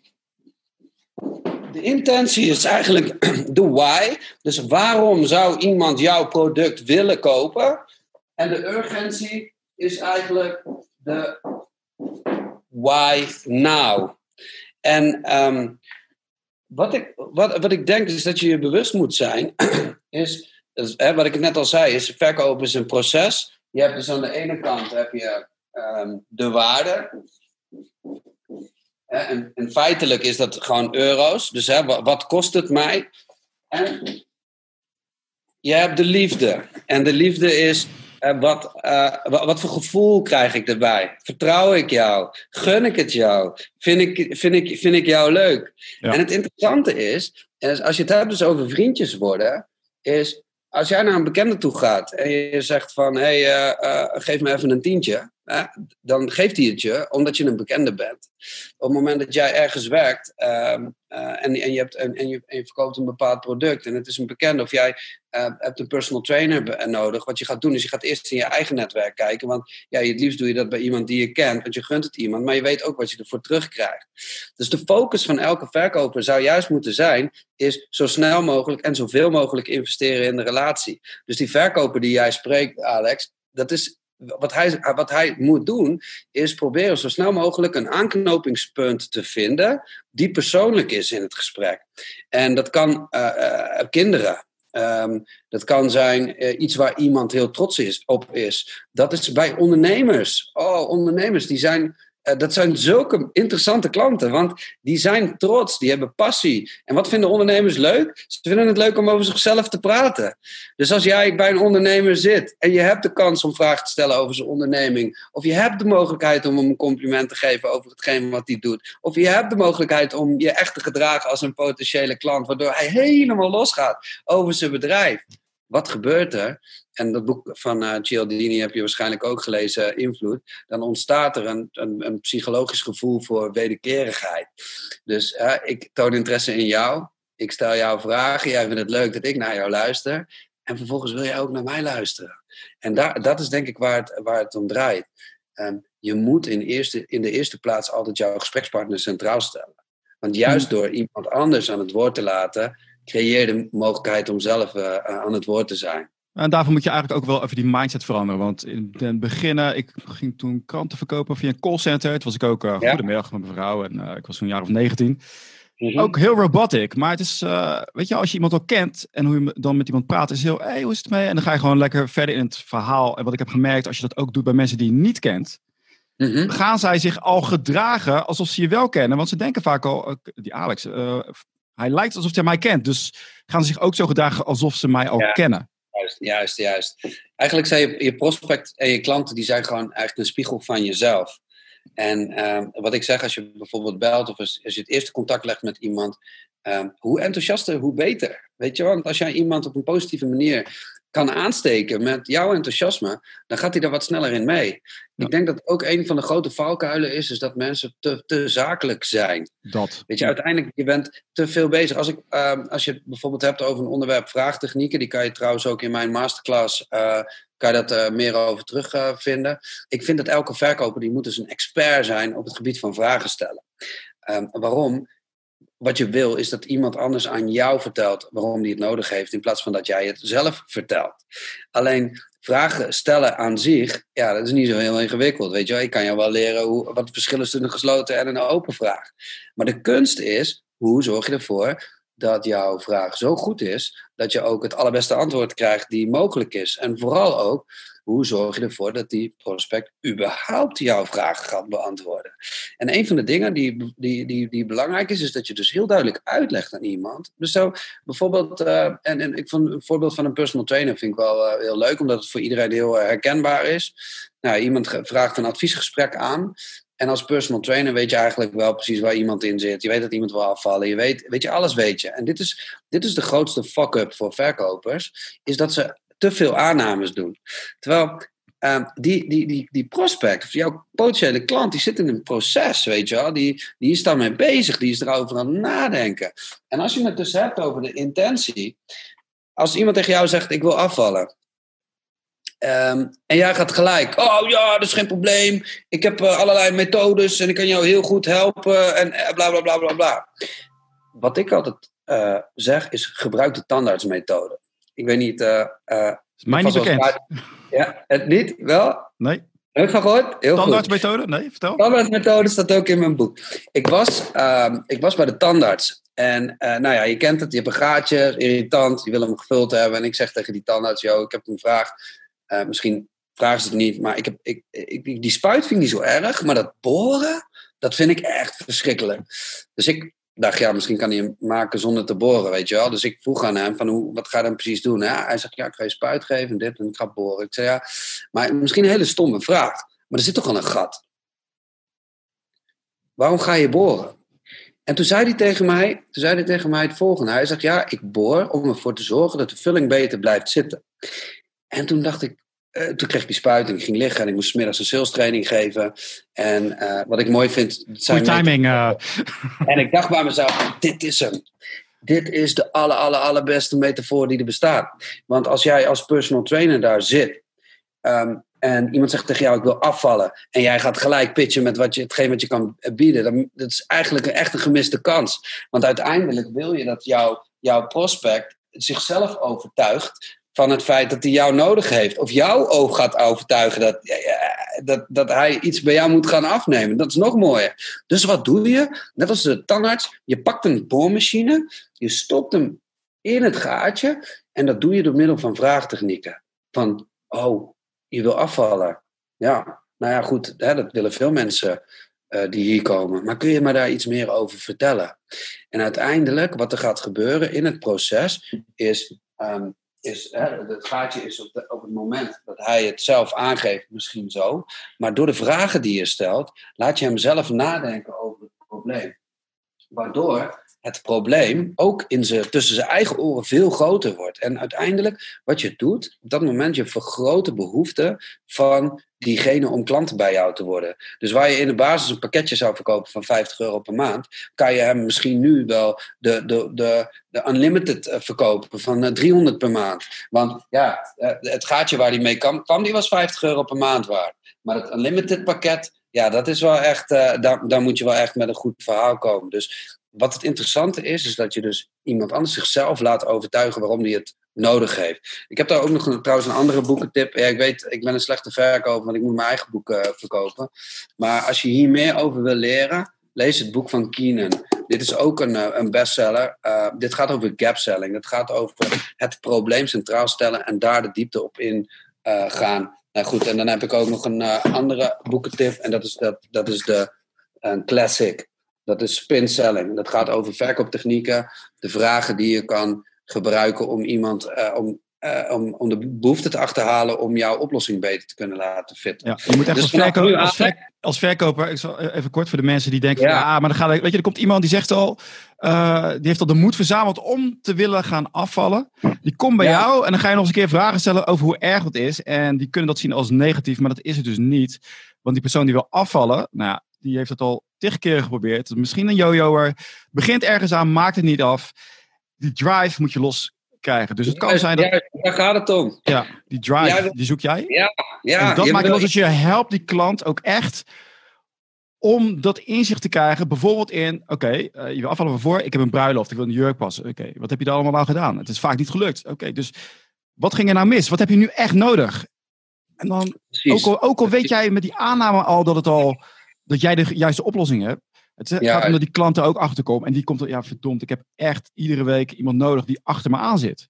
de intentie is eigenlijk de why. Dus waarom zou iemand jouw product willen kopen? En de urgentie is eigenlijk de why now. En um, wat, ik, wat, wat ik denk is dat je je bewust moet zijn, is, hè, wat ik net al zei, is verkoop is een proces. Je hebt dus aan de ene kant heb je um, de waarde. En, en, feitelijk is dat gewoon euro's. Dus hè, wat, wat kost het mij? En je hebt de liefde. En de liefde is uh, wat, uh, wat, voor gevoel krijg ik erbij? Vertrouw ik jou? Gun ik het jou? Vind ik, vind ik, vind ik jou leuk? En het interessante is, als je het hebt dus over vriendjes worden, is als jij naar een bekende toe gaat en je zegt van, hé, hey, uh, geef me even een tientje dan geeft hij het je omdat je een bekende bent. Op het moment dat jij ergens werkt ehm, eh, en, en, je hebt, en, je, verkoopt een bepaald product en het is een bekende, of jij uh, hebt een personal trainer nodig, wat je gaat doen is je gaat eerst in je eigen netwerk kijken. Want ja, het liefst doe je dat bij iemand die je kent, want je gunt het iemand, maar je weet ook wat je ervoor terugkrijgt. Dus de focus van elke verkoper zou juist moeten zijn, is zo snel mogelijk en zoveel mogelijk investeren in de relatie. Dus die verkoper die jij spreekt, Alex, dat is wat hij, wat hij moet doen, is proberen zo snel mogelijk een aanknopingspunt te vinden die persoonlijk is in het gesprek. En dat kan uh, kinderen. Um, dat kan zijn uh, iets waar iemand heel trots is, op is. Dat is bij ondernemers. Oh, ondernemers die zijn eh, dat zijn zulke interessante klanten, want die zijn trots, die hebben passie. En wat vinden ondernemers leuk? Ze vinden het leuk om over zichzelf te praten. Dus als jij bij een ondernemer zit en je hebt de kans om vragen te stellen over zijn onderneming, of je hebt de mogelijkheid om hem een compliment te geven over hetgeen wat hij doet, of je hebt de mogelijkheid om je echt te gedragen als een potentiële klant, waardoor hij helemaal losgaat over zijn bedrijf. Wat gebeurt er? en dat boek van uh, Cialdini heb je waarschijnlijk ook gelezen, Invloed, dan ontstaat er een, een, een psychologisch gevoel voor wederkerigheid. Dus uh, ik toon interesse in jou, ik stel jou vragen, jij vindt het leuk dat ik naar jou luister, en vervolgens wil jij ook naar mij luisteren. En daar, dat is denk ik waar het, waar het om draait. Um, je moet in, eerste, in de eerste plaats altijd jouw gesprekspartner centraal stellen. Want juist hmm. door iemand anders aan het woord te laten, creëer de mogelijkheid om zelf uh, aan het woord te zijn. En daarvoor moet je eigenlijk ook wel even die mindset veranderen. Want in het begin, ik ging toen kranten verkopen via een callcenter. Toen was ik ook, uh, ja. goedemiddag met mijn vrouw. En uh, ik was toen een jaar of 19. Mm Ook heel robotic. Maar het is, uh, weet je, als je iemand al kent en hoe je dan met iemand praat, is heel, hé, hey, hoe is het mee? En dan ga je gewoon lekker verder in het verhaal. En wat ik heb gemerkt, als je dat ook doet bij mensen die je niet kent, mm -hmm. gaan zij zich al gedragen alsof ze je wel kennen. Want ze denken vaak al, die Alex, hij lijkt alsof hij mij kent. Dus gaan ze zich ook zo gedragen alsof ze mij al ja. kennen. Juist, juist, juist. Eigenlijk zijn je, je prospect en je klanten die zijn gewoon eigenlijk een spiegel van jezelf. En uh, wat ik zeg, als je bijvoorbeeld belt of als, als je het eerste contact legt met iemand, uh, hoe enthousiaster, hoe beter. Weet je, want als jij iemand op een positieve manier kan aansteken met jouw enthousiasme, dan gaat hij daar wat sneller in mee. Ik denk dat ook een van de grote valkuilen is, is dat mensen te, te zakelijk zijn. Dat. Weet je, uiteindelijk, je bent te veel bezig. Als, ik, uh, als je het bijvoorbeeld hebt over een onderwerp vraagtechnieken, die kan je trouwens ook in mijn masterclass, uh, kan je dat uh, meer over terugvinden. ik vind dat elke verkoper, die moet dus een expert zijn op het gebied van vragen stellen. Um, waarom? Wat je wil is dat iemand anders aan jou vertelt waarom hij het nodig heeft, in plaats van dat jij het zelf vertelt. Alleen vragen stellen aan zich, ja, dat is niet zo heel ingewikkeld. Weet je wel? Ik kan jou wel leren hoe, wat het verschil is tussen een gesloten en een open vraag. Maar de kunst is, hoe zorg je ervoor dat jouw vraag zo goed is dat je ook het allerbeste antwoord krijgt die mogelijk is. En vooral ook, hoe zorg je ervoor dat die prospect überhaupt jouw vragen gaat beantwoorden? En een van de dingen die, die, die, die belangrijk is, is dat je dus heel duidelijk uitlegt aan iemand. Dus zo bijvoorbeeld, uh, en, en ik vond een voorbeeld van een personal trainer vind ik wel uh, heel leuk, omdat het voor iedereen heel uh, herkenbaar is. Nou, iemand vraagt een adviesgesprek aan. En als personal trainer weet je eigenlijk wel precies waar iemand in zit. Je weet dat iemand wil afvallen. Je weet, weet je, alles weet je. En dit is, dit is de grootste fuck-up voor verkopers. Is dat ze te veel aannames doen. Terwijl uh, die, die, die, die prospect, of jouw potentiële klant, die zit in een proces, weet je wel. Die, die is daarmee bezig, die is erover aan het nadenken. En als je het dus hebt over de intentie. Als iemand tegen jou zegt, ik wil afvallen. Um, en jij gaat gelijk, oh ja, dat is geen probleem. Ik heb uh, allerlei methodes en ik kan jou heel goed helpen en uh, bla bla bla bla bla. Wat ik altijd uh, zeg is, gebruik de tandartsmethode. Ik weet niet... is mij niet bekend. Ja, het niet? Wel? Nee. Je van gehoord? Heel Tandartsmethode? Nee, vertel. Tandartsmethode staat ook in mijn boek. Ik was, uh, ik was bij de tandarts. En uh, nou ja, je kent het, je hebt een gaatje, irritant, je wil hem gevuld hebben. En ik zeg tegen die tandarts, joh, ik heb een vraag. Uh, misschien vragen ze het niet, maar ik heb, ik, ik, die spuit vind ik niet zo erg. Maar dat boren, dat vind ik echt verschrikkelijk. Dus ik dacht, ja, misschien kan hij hem maken zonder te boren, weet je wel. Dus ik vroeg aan hem, van hoe, wat ga je dan precies doen? Hij zegt, ja, ik ga je spuit geven en dit en ik ga boren. Ik zei, ja, maar misschien een hele stomme vraag. Maar er zit toch al een gat? Waarom ga je boren? En toen zei hij tegen mij, toen zei hij tegen mij het volgende. Hij zegt, ja, ik boor om ervoor te zorgen dat de vulling beter blijft zitten. En toen dacht ik, uh, toen kreeg ik die spuit en ik ging liggen en ik moest middags een sales training geven. En uh, wat ik mooi vind. Zijn timing. Uh. En ik dacht bij mezelf: dit is hem. Dit is de aller, aller, allerbeste metafoor die er bestaat. Want als jij als personal trainer daar zit. Um, en iemand zegt tegen jou: Ik wil afvallen. En jij gaat gelijk pitchen met wat je, hetgeen wat je kan bieden. Dan, dat is eigenlijk een, echt een gemiste kans. Want uiteindelijk wil je dat jouw jouw prospect zichzelf overtuigt van het feit dat hij jou nodig heeft. Of jouw oog gaat overtuigen dat, dat, dat hij iets bij jou moet gaan afnemen. Dat is nog mooier. Dus wat doe je? Net als de tandarts, je pakt een boormachine, je stopt hem in het gaatje en dat doe je door middel van vraagtechnieken. Van, oh, je wil afvallen. Ja, nou ja, goed, hè, dat willen veel mensen uh, die hier komen. Maar kun je me daar iets meer over vertellen? En uiteindelijk, wat er gaat gebeuren in het proces, is um, is, het gaatje is op, op, het moment dat hij het zelf aangeeft, misschien zo. Maar door de vragen die je stelt, laat je hem zelf nadenken over het probleem. Waardoor het probleem ook in zijn, tussen zijn eigen oren veel groter wordt. En uiteindelijk, wat je doet, op dat moment, je vergroot de behoefte van diegene om klant bij jou te worden. Dus waar je in de basis een pakketje zou verkopen van 50 euro per maand, kan je hem misschien nu wel de, de, de, de unlimited eh, verkopen van 300 eh, per maand. Want ja, eh, het gaatje waar hij mee kwam, kwam die was 50 euro per maand waard. Maar het unlimited pakket, ja, dat is wel echt, daar, daar moet je wel echt met een goed verhaal komen. Dus wat het interessante is, is dat je dus iemand anders zichzelf laat overtuigen waarom hij het nodig heeft. Ik heb daar ook nog een, trouwens een andere boekentip. Ik weet, ik ben een slechte verkoper, want ik moet mijn eigen boeken uh, verkopen. Maar als je hier meer over wil leren, lees het boek van Keenan. Dit is ook een, uh, een bestseller. Uh, dit gaat over gapselling. Het gaat over het probleem centraal stellen en daar de diepte op in gaan. Nou goed, en dan heb ik ook nog een andere boekentip. En dat is, dat, dat is de een classic. Dat is spin selling. Dat gaat over verkooptechnieken, de vragen die je kan gebruiken om iemand uh, om, uh, om, om de behoefte te achterhalen om jouw oplossing beter te kunnen laten fitten. Ja, je moet echt dus als, verkoper, als, ver, als, verkoper, ik zal even kort voor de mensen die denken, ja, van, ja maar dan gaat, weet je, er komt iemand die zegt al, uh, die heeft al de moed verzameld om te willen gaan afvallen. Die komt bij ja. jou en dan ga je nog eens een keer vragen stellen over hoe erg het is. En die kunnen dat zien als negatief, maar dat is het dus niet. Want die persoon die wil afvallen, nou ja, die heeft het al tig keer geprobeerd. Misschien een jojoer. Begint ergens aan, maakt het niet af. Die drive moet je los krijgen. Dus het kan zijn dat... Ja, daar gaat het om. Ja, die drive, die zoek jij. Ja, ja. En dat maakt los dat je helpt die klant ook echt om dat inzicht te krijgen. Bijvoorbeeld in, oké, okay, uh, je wil afvallen van voor, ik heb een bruiloft, ik wil een jurk passen. Oké, wat heb je daar allemaal aan gedaan? Het is vaak niet gelukt. Oké, dus wat ging er nou mis? Wat heb je nu echt nodig? En dan, ook al, ook al weet jij met die aanname al dat het al dat jij de juiste oplossing hebt. Het gaat om dat die klanten ook achterkomen. En die komt er, ja verdomd, ik heb echt iedere week iemand nodig die achter me aan zit.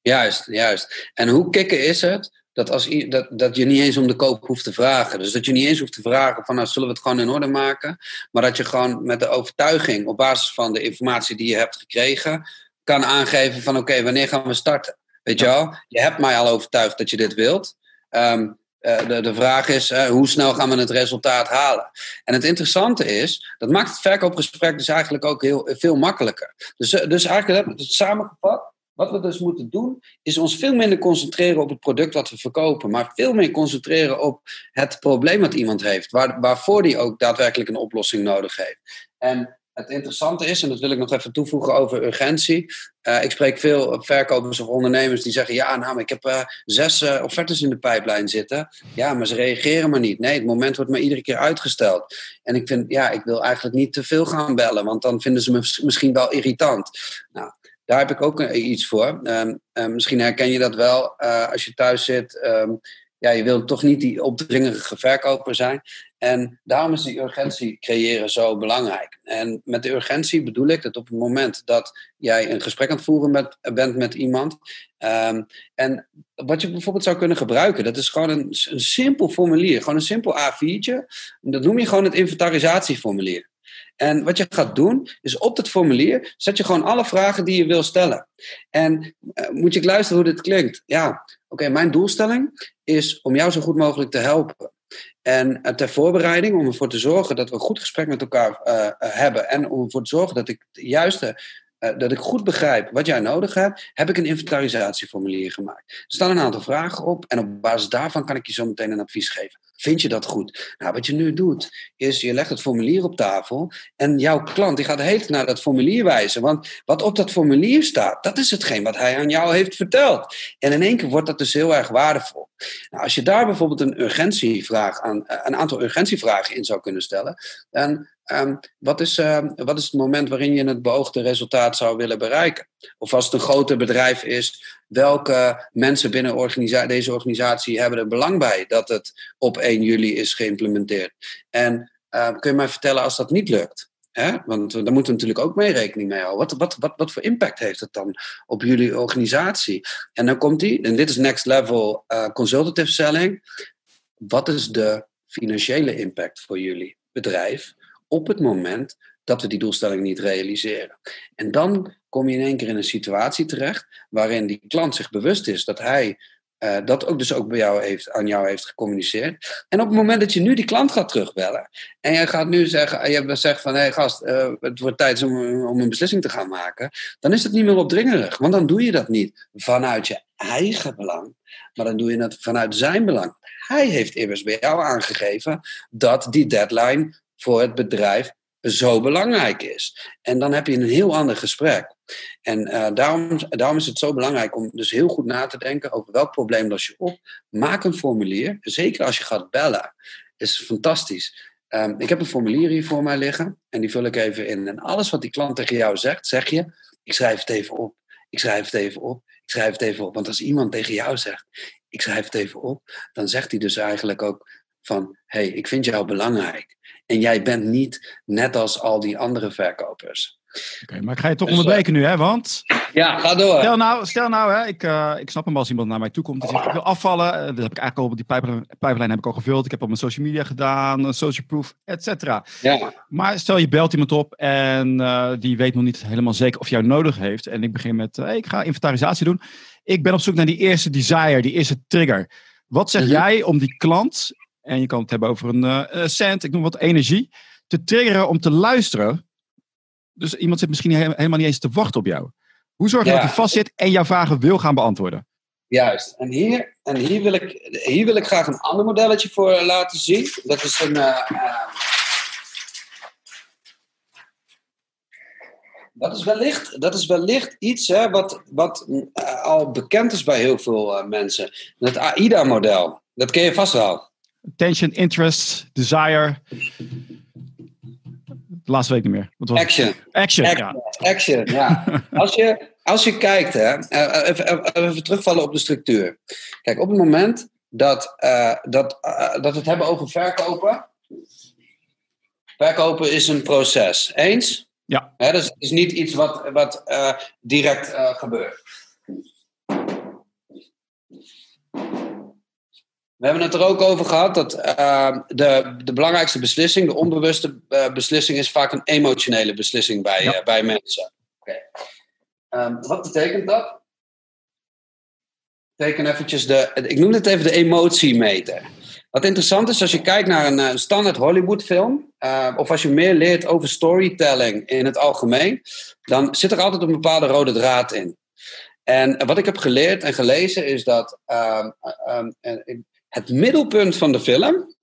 Juist, juist. En hoe kicken is het dat, als, dat, dat je niet eens om de koop hoeft te vragen. Dus dat je niet eens hoeft te vragen van nou zullen we het gewoon in orde maken. Maar dat je gewoon met de overtuiging op basis van de informatie die je hebt gekregen kan aangeven van oké, wanneer gaan we starten? Weet je wel? Je hebt mij al overtuigd dat je dit wilt. Um, de, de vraag is, hoe snel gaan we het resultaat halen? En het interessante is, dat maakt het verkoopgesprek dus eigenlijk ook heel, veel makkelijker. Dus, dus eigenlijk, het samengevat, wat we dus moeten doen, is ons veel minder concentreren op het product wat we verkopen, maar veel meer concentreren op het probleem wat iemand heeft, waar, waarvoor die ook daadwerkelijk een oplossing nodig heeft. En het interessante is, en dat wil ik nog even toevoegen over urgentie. Uh, ik spreek veel verkopers of ondernemers die zeggen: Ja, nou, ik heb uh, zes uh, offertes in de pijplijn zitten. Ja, maar ze reageren maar niet. Nee, het moment wordt maar iedere keer uitgesteld. En ik vind, ja, ik wil eigenlijk niet te veel gaan bellen, want dan vinden ze me misschien wel irritant. Nou, daar heb ik ook iets voor. Um, misschien herken je dat wel als je thuis zit. Um, ja, je wilt toch niet die opdringerige verkoper zijn. En daarom is die urgentie creëren zo belangrijk. En met de urgentie bedoel ik dat op het moment dat jij een gesprek aan het voeren met, bent met iemand. Um, en wat je bijvoorbeeld zou kunnen gebruiken, dat is gewoon een, een simpel formulier. Gewoon een simpel A4'tje. Dat noem je gewoon het inventarisatieformulier. En wat je gaat doen, is op dat formulier zet je gewoon alle vragen die je wil stellen. En uh, moet je luisteren hoe dit klinkt. Ja, oké, mijn doelstelling is om jou zo goed mogelijk te helpen. En uh, ter voorbereiding, om ervoor te zorgen dat we een goed gesprek met elkaar uh, hebben. En om ervoor te zorgen dat ik het juiste dat ik goed begrijp wat jij nodig hebt, heb ik een inventarisatieformulier gemaakt. Er staan een aantal vragen op en op basis daarvan kan ik je zo meteen een advies geven. Vind je dat goed? Nou, wat je nu doet, is je legt het formulier op tafel en jouw klant die gaat tijd naar dat formulier wijzen. Want wat op dat formulier staat, dat is hetgeen wat hij aan jou heeft verteld. En in één keer wordt dat dus heel erg waardevol. Nou, als je daar bijvoorbeeld een urgentievraag aan, eh, een aantal urgentievragen in zou kunnen stellen, dan Um, wat, is, uh, wat is het moment waarin je het beoogde resultaat zou willen bereiken? Of als het een groter bedrijf is, welke mensen binnen deze organisatie hebben er belang bij dat het op 1 juli is geïmplementeerd? En uh, kun je mij vertellen als dat niet lukt? Hè? Want daar moeten we natuurlijk ook mee rekening mee houden. Wat, wat, wat, wat voor impact heeft het dan op jullie organisatie? En dan komt die, en dit is next level uh, consultative selling. Wat is de financiële impact voor jullie bedrijf op het moment dat we die doelstelling niet realiseren? En dan kom je in één keer in een situatie terecht waarin die klant zich bewust is dat hij uh, dat ook dus ook bij jou heeft, aan jou heeft gecommuniceerd. En op het moment dat je nu die klant gaat terugbellen en je gaat nu zeggen, je zegt van hé hey gast, uh, het wordt tijd om, om een beslissing te gaan maken, dan is het niet meer opdringerig. Want dan doe je dat niet vanuit je eigen belang, maar dan doe je het vanuit zijn belang. Hij heeft immers bij jou aangegeven dat die deadline voor het bedrijf zo belangrijk is. En dan heb je een heel ander gesprek. En uh, daarom, daarom is het zo belangrijk om dus heel goed na te denken over welk probleem los je op. Maak een formulier, zeker als je gaat bellen. Is fantastisch. Um, ik heb een formulier hier voor mij liggen en die vul ik even in. En alles wat die klant tegen jou zegt, zeg je, ik schrijf het even op. Ik schrijf het even op. Ik schrijf het even op. Want als iemand tegen jou zegt, ik schrijf het even op, dan zegt hij dus eigenlijk ook van, hey, ik vind jou belangrijk. En jij bent niet net als al die andere verkopers. Oké, maar ik ga je toch dus, onderbreken nu, hè? Want. Ja, ga door. Stel nou, stel nou hè, ik, uh, ik snap hem als iemand naar mij toe komt en zegt: Ik wil afvallen. Uh, dat heb ik eigenlijk al op die pijplijn, heb ik al gevuld. Ik heb op mijn social media gedaan, social proof, et cetera. Ja. Maar stel je belt iemand op en uh, die weet nog niet helemaal zeker of jou nodig heeft. En ik begin met: hey, Ik ga inventarisatie doen. Ik ben op zoek naar die eerste desire, die eerste trigger. Wat zeg mhm. jij om die klant en je kan het hebben over een cent, ik noem wat energie, te triggeren om te luisteren. Dus iemand zit misschien helemaal niet eens te wachten op jou. Hoe zorg je dat hij vastzit en jouw vragen wil gaan beantwoorden? Juist. En hier, en hier, wil, ik, hier wil ik graag een ander modelletje voor laten zien. Dat is een. Uh, dat is wellicht, dat is wellicht iets hè, wat, wat al bekend is bij heel veel mensen. Het AIDA-model. Dat ken je vast wel. Attention, interest, desire. De laatste week niet meer. Wat was action. Action. Action, ja. Action, ja. als, je, als je kijkt, hè, eh, even, even, terugvallen op de structuur. Kijk, op het moment dat, uh, dat, uh, dat we het hebben over verkopen. Verkopen is een proces. Eens? Ja. Hè, dus het is niet iets wat, wat uh, direct gebeurt. We hebben het er ook over gehad dat uh, de, de belangrijkste beslissing, de onbewuste uh, beslissing, is vaak een emotionele beslissing bij, ja. uh, bij mensen. Okay. Um, wat betekent dat? teken eventjes de, ik noem het even de emotiemeter. Wat interessant is, als je kijkt naar een, een standaard Hollywood-film, uh, of als je meer leert over storytelling in het algemeen, dan zit er altijd een bepaalde rode draad in. En wat ik heb geleerd en gelezen is dat uh, uh, het middelpunt van de film,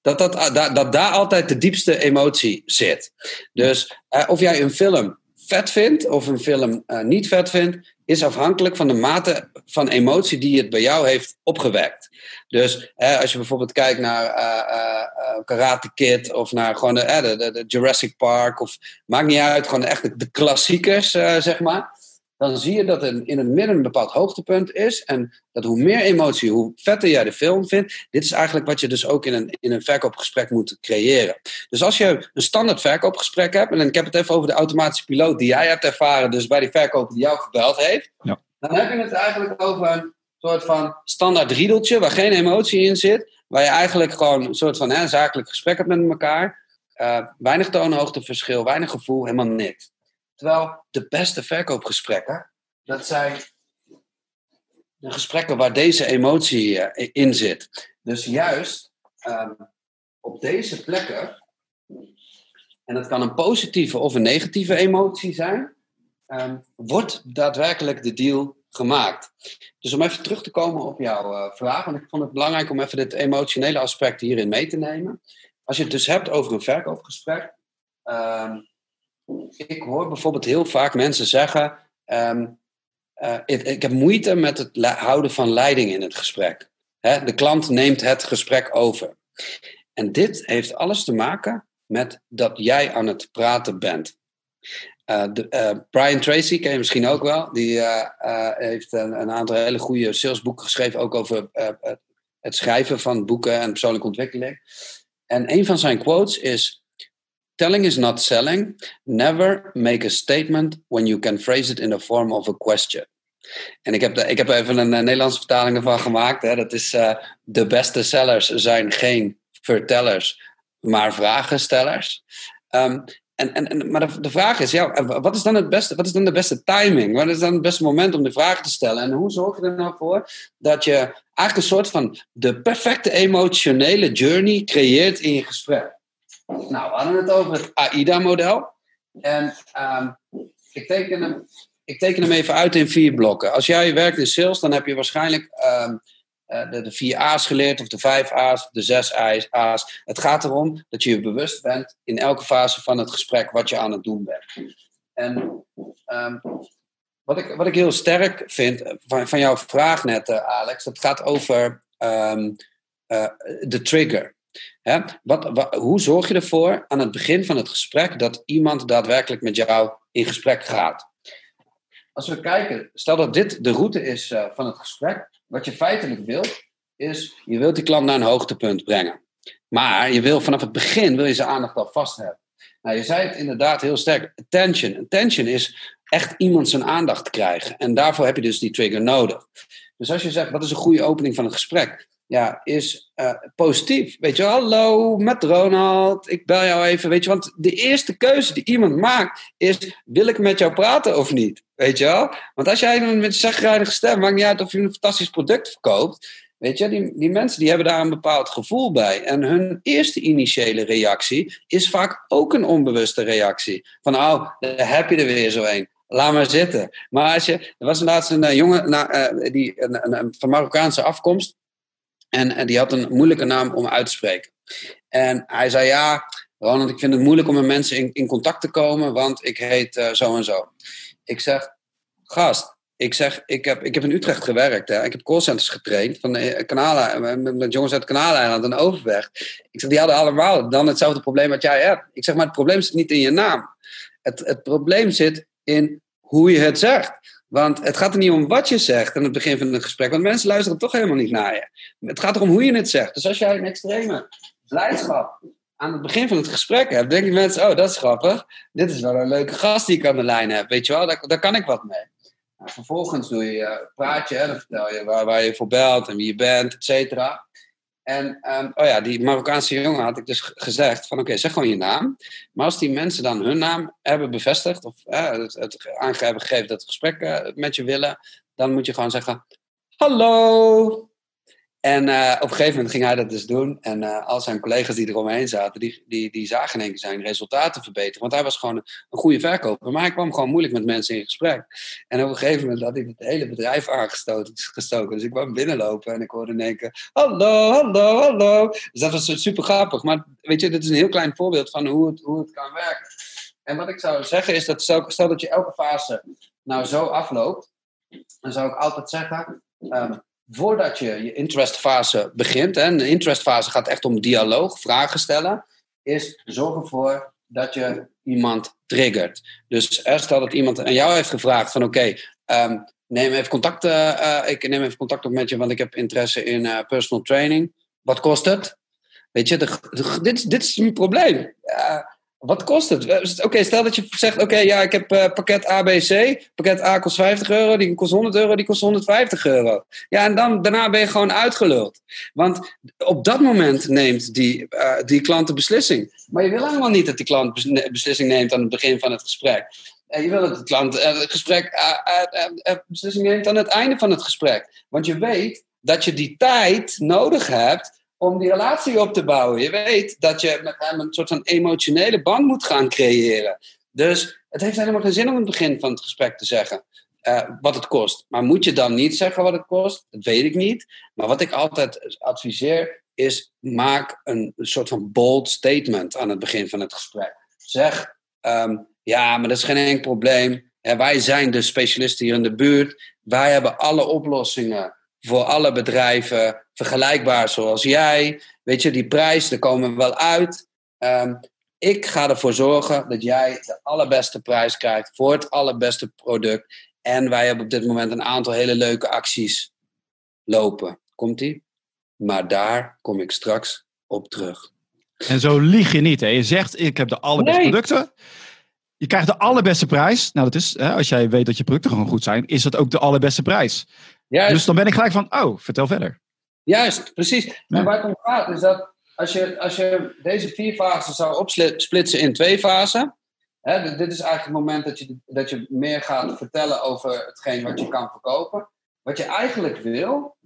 dat, dat, dat, dat daar altijd de diepste emotie zit. Dus uh, of jij een film vet vindt of een film uh, niet vet vindt, is afhankelijk van de mate van emotie die het bij jou heeft opgewekt. Dus hè, als je bijvoorbeeld kijkt naar uh, uh, Karate Kid of naar gewoon de, Jurassic Park of maakt niet uit, gewoon echt de, de klassiekers, zeg maar dan zie je dat er in het midden een bepaald hoogtepunt is. En dat hoe meer emotie, hoe vetter jij de film vindt. Dit is eigenlijk wat je dus ook in een, in een verkoopgesprek moet creëren. Dus als je een standaard verkoopgesprek hebt. En ik heb het even over de automatische piloot die jij hebt ervaren. Dus bij die verkoper die jou gebeld heeft. Ja. Dan heb je het eigenlijk over een soort van standaard riedeltje. Waar geen emotie in zit. Waar je eigenlijk gewoon een soort van hè, zakelijk gesprek hebt met elkaar. Uh, weinig toonhoogteverschil, weinig gevoel, helemaal niks. Terwijl de beste verkoopgesprekken, dat zijn de gesprekken waar deze emotie uh, in zit. Dus juist um, op deze plekken, en dat kan een positieve of een negatieve emotie zijn, um, wordt daadwerkelijk de deal gemaakt. Dus om even terug te komen op jouw uh, vraag, want ik vond het belangrijk om even dit emotionele aspect hierin mee te nemen. Als je het dus hebt over een verkoopgesprek, um, ik hoor bijvoorbeeld heel vaak mensen zeggen: um, uh, ik, ik, heb moeite met het houden van leiding in het gesprek. De klant neemt het gesprek over. En dit heeft alles te maken met dat jij aan het praten bent. Uh, de, uh, Brian Tracy ken je misschien ook wel. Die heeft een, een, aantal hele goede salesboeken geschreven, ook over het schrijven van boeken en persoonlijke ontwikkeling. En een van zijn quotes is: Telling is not selling. Never make a statement when you can phrase it in the form of a question. En ik heb, ik heb even een, een Nederlandse vertaling ervan gemaakt. Hè. Dat is uh, de beste sellers zijn geen vertellers, maar vragenstellers. Um, en, en, en, maar de, de, vraag is, ja, wat is, dan het beste, wat is dan de beste timing? Wat is dan het beste moment om de vragen te stellen? En hoe zorg je er nou voor dat je eigenlijk een soort van de perfecte emotionele journey creëert in je gesprek? Nou, we hadden het over het AIDA-model. En um, ik, teken hem, ik teken hem even uit in vier blokken. Als jij werkt in sales, dan heb je waarschijnlijk um, de, de vier A's geleerd, of de vijf A's, of de zes A's. Het gaat erom dat je je bewust bent in elke fase van het gesprek wat je aan het doen bent. En um, wat, ik, wat ik heel sterk vind van, van jouw vraag net, uh, Alex, dat gaat over de trigger. Wat, hoe zorg je ervoor aan het begin van het gesprek dat iemand daadwerkelijk met jou in gesprek gaat? Als we kijken, stel dat dit de route is uh, van het gesprek, wat je feitelijk wilt, is je wilt die klant naar een hoogtepunt brengen. Maar je wil vanaf het begin wil je zijn aandacht al vast hebben. Nou, je zei het inderdaad heel sterk. Attention. Attention is echt iemand zijn aandacht krijgen. En daarvoor heb je dus die trigger nodig. Dus als je zegt, wat is een goede opening van het gesprek? ja, is uh, positief. Weet je, hallo, met Ronald, ik bel jou even. Weet je, want de eerste keuze die iemand maakt is: wil ik met jou praten of niet? Weet je wel? Want als jij met een zagrijnige stem, maakt niet uit of je een fantastisch product verkoopt. Weet je, die, die mensen die hebben daar een bepaald gevoel bij. En hun eerste initiële reactie is vaak ook een onbewuste reactie. Van, oh, daar heb je er weer zo een. Laat maar zitten. Maar als je, er was laatst een uh, jongen uh, die, een, een, van Marokkaanse afkomst. En, die had een moeilijke naam om uit te spreken. En hij zei: Ja, Ronald, ik vind het moeilijk om met mensen in, in contact te komen, want ik heet uh, zo en zo. Ik zeg: Gast, ik zeg: Ik heb, ik heb in Utrecht gewerkt. Hè. Ik heb callcenters getraind van kanalen, met, met jongens uit Kanaleiland en Overweg. Ik zeg: Die hadden allemaal dan hetzelfde probleem wat jij hebt. Ik zeg: Maar het probleem zit niet in je naam. Het, het probleem zit in hoe je het zegt. Want het gaat er niet om wat je zegt aan het begin van het gesprek, want mensen luisteren toch helemaal niet naar je. Het gaat erom hoe je het zegt. Dus als jij een extreme blijdschap aan het begin van het gesprek hebt, denken mensen: Oh, dat is grappig. Dit is wel een leuke gast die ik aan de lijn heb. Weet je wel, daar, daar kan ik wat mee. Nou, vervolgens doe je, uh, praat je, dan vertel je waar, waar je voor belt en wie je bent, et cetera. En um, oh ja, die Marokkaanse jongen had ik dus gezegd van oké, zeg gewoon je naam. Maar als die mensen dan hun naam hebben bevestigd of het, het hebben gegeven dat het gesprek uh, met je willen, dan moet je gewoon zeggen hallo. En uh, op een gegeven moment ging hij dat dus doen. En uh, al zijn collega's die eromheen zaten, die, die, die zagen één keer zijn resultaten verbeteren. Want hij was gewoon een, goede verkoper. Maar hij kwam gewoon moeilijk met mensen in gesprek. En op een gegeven moment had hij het hele bedrijf aangestoken. Dus ik kwam binnenlopen en ik hoorde in één keer... Hallo, hallo, hallo. Dus dat was super grappig. Maar weet je, dit is een heel klein voorbeeld van hoe het, hoe het kan werken. En wat ik zou zeggen is dat stel, stel dat je elke fase nou zo afloopt... dan zou ik altijd zeggen... Um, voordat je je interestfase begint, en de interestfase gaat echt om dialoog, vragen stellen, is zorg ervoor dat je iemand triggert. Dus stel dat iemand aan jou heeft gevraagd van oké, ehm, neem even contact, uh, ik neem even contact op met je, want ik heb interesse in uh, personal training. Wat kost het? Weet je, dit, dit is mijn probleem. Wat kost het? Oké, stel dat je zegt: Oké, ja, ik heb uh, pakket ABC. Pakket A kost 50 euro, die kost 100 euro, die kost 150 euro. Ja, en dan, daarna ben je gewoon uitgeluld. Want op dat moment neemt die, uh, die klant de beslissing. Maar je wil helemaal niet dat die klant beslissing neemt aan het begin van het gesprek. Uh, je wil dat de klant het gesprek beslissing neemt aan het einde van het gesprek. Want je weet dat je die tijd nodig hebt om die relatie op te bouwen. Je weet dat je met hem een soort van emotionele band moet gaan creëren. Dus het heeft helemaal geen zin om in het begin van het gesprek te zeggen uh, wat het kost. Maar moet je dan niet zeggen wat het kost? Dat weet ik niet. Maar wat ik altijd adviseer is: maak een soort van bold statement aan het begin van het gesprek. Zeg: um, ja, maar dat is geen enkel probleem. wij zijn de specialisten hier in de buurt. Wij hebben alle oplossingen voor alle bedrijven vergelijkbaar zoals jij. Weet je, die prijs, daar komen we wel uit. Um, ik ga ervoor zorgen dat jij de allerbeste prijs krijgt voor het allerbeste product. En wij hebben op dit moment een aantal hele leuke acties lopen. Komt-ie? Maar daar kom ik straks op terug. En zo lieg je niet. Hè? Je zegt, ik heb de allerbeste producten. Je krijgt de allerbeste prijs. Nou, dat is, hè, als jij weet dat je producten gewoon goed zijn, is dat ook de allerbeste prijs. Juist. Dus dan ben ik gelijk van, oh, vertel verder. Juist, precies. En waar het om gaat is dat als je, als je deze vier fasen zou opsplitsen in twee fasen. Hè, dit is eigenlijk het moment dat je, dat je meer gaat vertellen over hetgeen wat je kan verkopen. Wat je eigenlijk wil,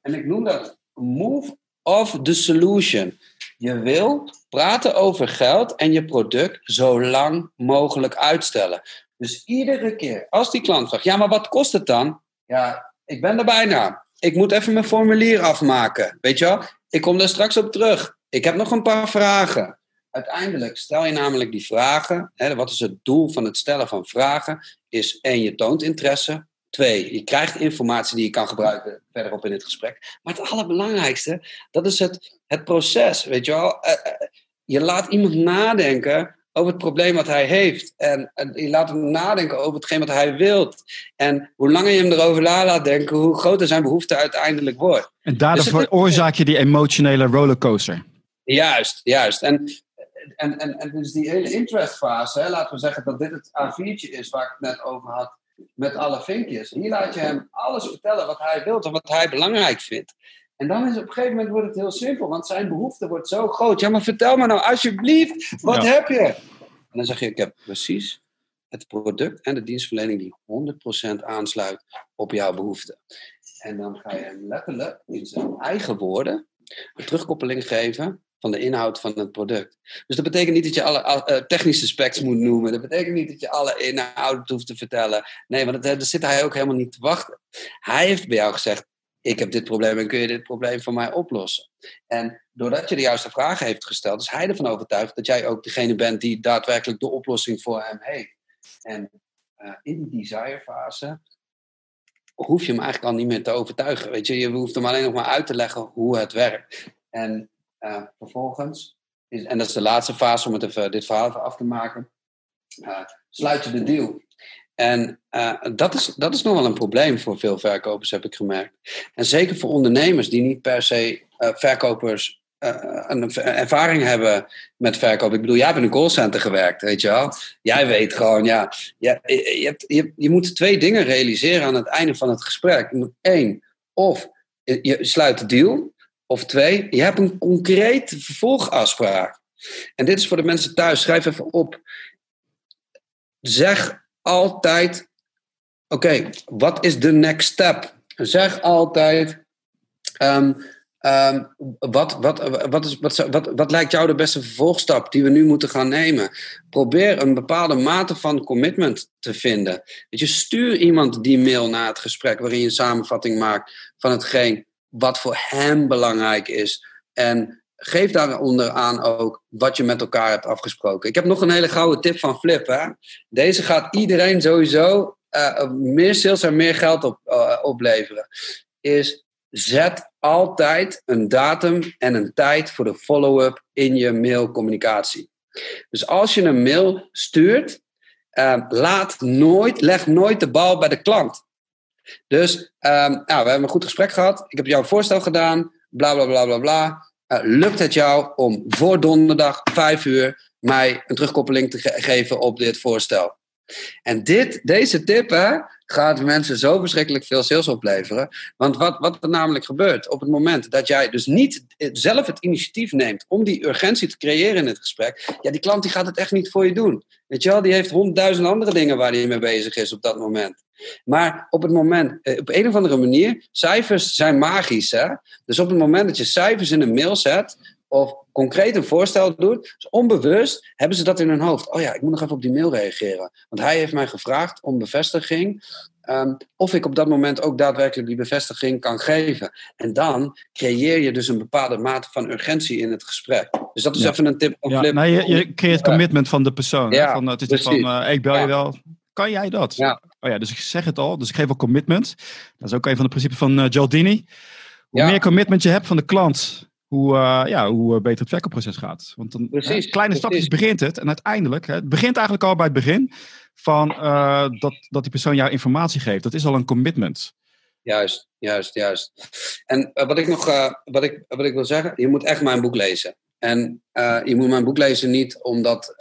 en ik noem dat move of the solution. Je wil praten over geld en je product zo lang mogelijk uitstellen. Dus iedere keer als die klant vraagt, ja, maar wat kost het dan? Ja, ik ben er bijna. Ik moet even mijn formulier afmaken. Weet je wel? Ik kom daar straks op terug. Ik heb nog een paar vragen. Uiteindelijk stel je namelijk die vragen. Hè, wat is het doel van het stellen van vragen? Is één, je toont interesse. Twee, je krijgt informatie die je kan gebruiken verderop in het gesprek. Maar het allerbelangrijkste, dat is het, het proces. Weet je wel? Eh, eh, je laat iemand nadenken over het probleem wat hij heeft. En, je laat hem nadenken over hetgeen wat hij wilt. En hoe langer je hem erover na laat denken, hoe groter zijn behoefte uiteindelijk wordt. En daardoor dus veroorzaak je die emotionele rollercoaster. Juist, juist. En, en, en, en dus die hele interestfase, hè, laten we zeggen dat dit het A4'tje is waar ik het net over had, met alle vinkjes. Hier laat je hem alles vertellen wat hij wilt en wat hij belangrijk vindt. En dan is op een gegeven moment wordt het heel simpel, want zijn behoefte wordt zo groot. Ja, maar vertel me nou alsjeblieft, wat heb je? En dan zeg je, ik heb precies het product en de dienstverlening die 100% aansluit op jouw behoefte. En dan ga je hem letterlijk in zijn eigen woorden een terugkoppeling geven van de inhoud van het product. Dus dat betekent niet dat je alle uh, technische specs moet noemen. Dat betekent niet dat je alle inhoud hoeft te vertellen. Nee, want daar zit hij ook helemaal niet te wachten. Hij heeft bij jou gezegd, ik heb dit probleem en kun je dit probleem voor mij oplossen? En doordat je de juiste vragen heeft gesteld, is hij ervan overtuigd dat jij ook degene bent die daadwerkelijk de oplossing voor hem heeft. En uh, in die desire fase hoef je hem eigenlijk al niet meer te overtuigen. Weet je, je hoeft hem alleen nog maar uit te leggen hoe het werkt. En uh, vervolgens, is, en dat is de laatste fase om het even, dit verhaal even af te maken, uh, sluit je de deal. En uh, dat, is, dat is nog wel een probleem voor veel verkopers, heb ik gemerkt. En zeker voor ondernemers die niet per se uh, verkopers uh, een ervaring hebben met verkoop. Ik bedoel, jij hebt in een callcenter gewerkt, weet je wel. Jij weet gewoon, ja, je, je, je, je moet twee dingen realiseren aan het einde van het gesprek. Je moet één, of je sluit de deal, of twee, je hebt een concreet vervolgafspraak. En dit is voor de mensen thuis, schrijf even op. Zeg altijd: oké, wat is de next step? zeg altijd. Ehm, ehm, wat, wat, wat, is, wat, lijkt jou de beste vervolgstap die we nu moeten gaan nemen? Probeer een bepaalde mate van commitment te vinden. Weet je, stuur iemand die mail na het gesprek waarin je een samenvatting maakt van hetgeen wat voor hem belangrijk is. En geef daaronder aan ook wat je met elkaar hebt afgesproken. Ik heb nog een hele gouden tip van Flip. Hè? Deze gaat iedereen sowieso uh, meer sales en meer geld op, uh, opleveren. Is zet altijd een datum en een tijd voor de follow-up in je mailcommunicatie. Dus als je een mail stuurt, laat nooit, leg nooit de bal bij de klant. Dus um, nou, we hebben een goed gesprek gehad. Ik heb jouw voorstel gedaan. Bla bla bla bla bla. Uh, lukt het jou om voor donderdag 5 uur mij een terugkoppeling te ge geven op dit voorstel? En dit, deze tip hè, gaat mensen zo verschrikkelijk veel sales opleveren. Want wat, wat er namelijk gebeurt op het moment dat jij dus niet zelf het initiatief neemt om die urgentie te creëren in het gesprek, ja, die klant die gaat het echt niet voor je doen. Weet je wel, die heeft honderdduizend andere dingen waar hij mee bezig is op dat moment. Maar op het moment, eh, op een of andere manier, cijfers zijn magisch. Hè? Dus op het moment dat je cijfers in een mail zet, of concreet een voorstel doet, dus onbewust hebben ze dat in hun hoofd. Oh ja, ik moet nog even op die mail reageren. Want hij heeft mij gevraagd om bevestiging. Um, of ik op dat moment ook daadwerkelijk die bevestiging kan geven. En dan creëer je dus een bepaalde mate van urgentie in het gesprek. Dus dat is even een tip ja, Flip. je, je creëert commitment van de persoon. Ja, van, het is van, uh, ik bel je wel. Kan jij dat? Ja. Oh ja, dus ik zeg het al. Dus ik geef wel commitment. Dat is ook een van de principes van uh, Gialdini. Hoe meer commitment je hebt van de klant, hoe, uh, ja, hoe beter het verkoopproces gaat. Want dan, precies, hè, kleine stapjes begint het. En uiteindelijk, hè, het begint eigenlijk al bij het begin van uh, dat, dat die persoon jou informatie geeft. Dat is al een commitment. Juist, juist, juist. En uh, wat ik nog wat ik, wat ik wil zeggen, je moet echt mijn boek lezen. En je moet mijn boek lezen niet omdat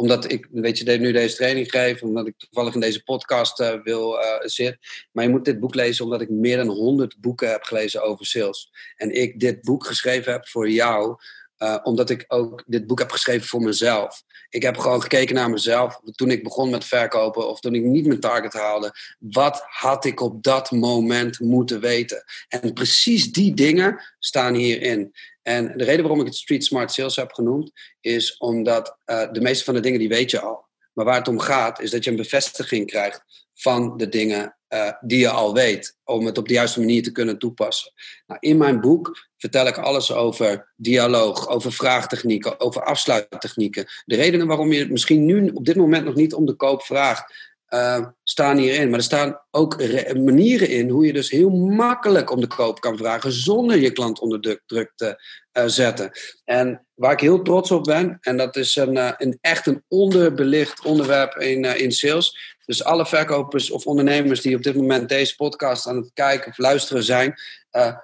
omdat ik weet je, nu deze training geef, omdat ik toevallig in deze podcast uh, wil zitten. Maar je moet dit boek lezen omdat ik meer dan 100 boeken heb gelezen over sales. En ik dit boek geschreven heb voor jou, uh, omdat ik ook dit boek heb geschreven voor mezelf. Ik heb gewoon gekeken naar mezelf toen ik begon met verkopen of toen ik niet mijn target haalde. Wat had ik op dat moment moeten weten? En precies die dingen staan hierin. En de reden waarom ik het Street Smart Sales heb genoemd, is omdat uh, de meeste van de dingen die weet je al. Maar waar het om gaat, is dat je een bevestiging krijgt van de dingen uh, die je al weet, om het op de juiste manier te kunnen toepassen. Nou, in mijn boek vertel ik alles over dialoog, over vraagtechnieken, over afsluittechnieken. De redenen waarom je het misschien nu op dit moment nog niet om de koop vraagt, uh, staan hierin. Maar er staan ook manieren in hoe je dus heel makkelijk om de koop kan vragen zonder je klant onder druk te uh, zetten. En waar ik heel trots op ben, en dat is een, uh, een echt een onderbelicht onderwerp in, in sales. Dus alle verkopers of ondernemers die op dit moment deze podcast aan het kijken of luisteren zijn,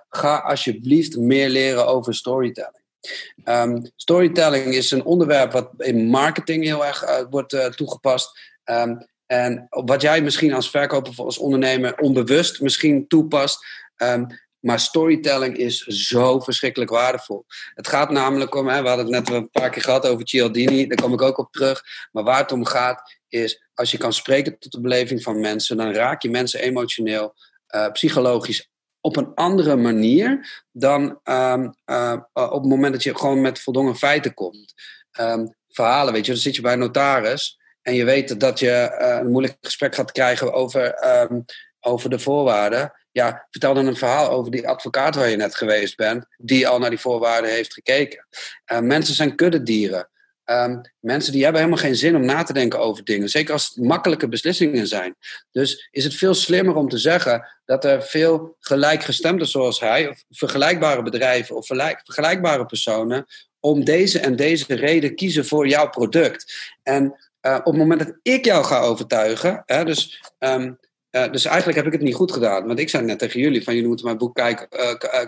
ga alsjeblieft meer leren over storytelling. Um, storytelling is een onderwerp wat in marketing heel erg wordt toegepast. Um, en wat jij misschien als verkoper of als ondernemer onbewust misschien toepast. Um, maar storytelling is zo verschrikkelijk waardevol. Het gaat namelijk om, hè, we hadden het net een paar keer gehad over Cialdini, daar kom ik ook op terug. Maar waar het om gaat is, als je kan spreken tot de beleving van mensen, dan raak je mensen emotioneel, uh, psychologisch op een andere manier dan um, uh, op het moment dat je gewoon met voldongen feiten komt. Um, verhalen, weet je, dan zit je bij een notaris en je weet dat je uh, een moeilijk gesprek gaat krijgen over, um, over de voorwaarden. Ja, vertel dan een verhaal over die advocaat waar je net geweest bent, die al naar die voorwaarden heeft gekeken. Uh, mensen zijn kuddedieren. Um, mensen die hebben helemaal geen zin om na te denken over dingen. Zeker als het makkelijke beslissingen zijn. Dus is het veel slimmer om te zeggen dat er veel gelijkgestemden zoals hij, of vergelijkbare bedrijven of vergelijkbare personen, om deze en deze reden kiezen voor jouw product. En uh, op het moment dat ik jou ga overtuigen, hè, dus, um, uh, dus eigenlijk heb ik het niet goed gedaan. Want ik zei net tegen jullie van jullie moeten mijn boek uh,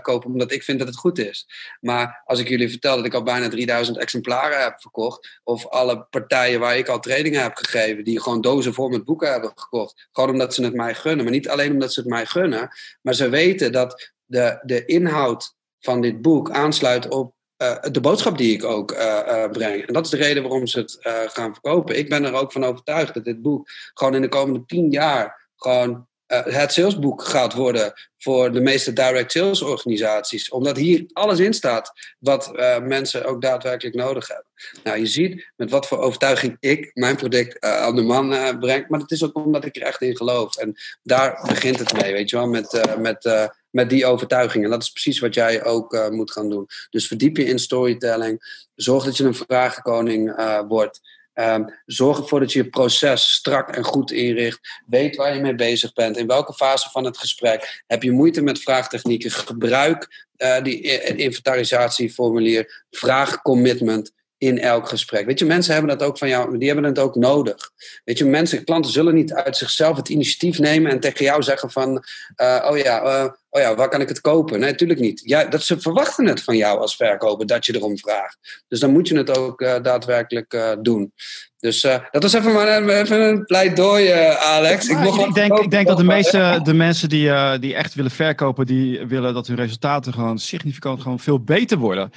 kopen omdat ik vind dat het goed is. Maar als ik jullie vertel dat ik al bijna 3000 exemplaren heb verkocht, of alle partijen waar ik al trainingen heb gegeven, die gewoon dozen vol met boeken hebben gekocht, gewoon omdat ze het mij gunnen. Maar niet alleen omdat ze het mij gunnen, maar ze weten dat de, de inhoud van dit boek aansluit op uh, de boodschap die ik ook uh, uh, breng. En dat is de reden waarom ze het gaan verkopen. Ik ben er ook van overtuigd dat dit boek gewoon in de komende tien jaar gewoon het salesboek gaat worden voor de meeste direct sales organisaties. Omdat hier alles in staat wat mensen ook daadwerkelijk nodig hebben. Nou, je ziet met wat voor overtuiging ik mijn product aan de man breng. Maar het is ook omdat ik er echt in geloof. En daar begint het mee, weet je wel, met, met, met die overtuiging. En dat is precies wat jij ook moet gaan doen. Dus verdiep je in storytelling. Zorg dat je een vragenkoning wordt. Um, zorg ervoor dat je je proces strak en goed inricht. Weet waar je mee bezig bent. In welke fase van het gesprek. Heb je moeite met vraagtechnieken? Gebruik uh, die inventarisatieformulier. Vraag commitment in elk gesprek. Weet je, mensen hebben dat ook van jou, die hebben het ook nodig. Weet je, mensen, klanten zullen niet uit zichzelf het initiatief nemen en tegen jou zeggen van, uh, oh ja, uh, oh ja, waar kan ik het kopen? Nee, natuurlijk niet. Ja, dat ze verwachten het van jou als verkoper dat je erom vraagt. Dus dan moet je het ook uh, daadwerkelijk doen. Dus dat was even, maar, even een pleidooi, Alex. ik, ik, denk, ik denk dat de meeste de mensen die, die echt willen verkopen, die willen dat hun resultaten gewoon significant gewoon veel beter worden.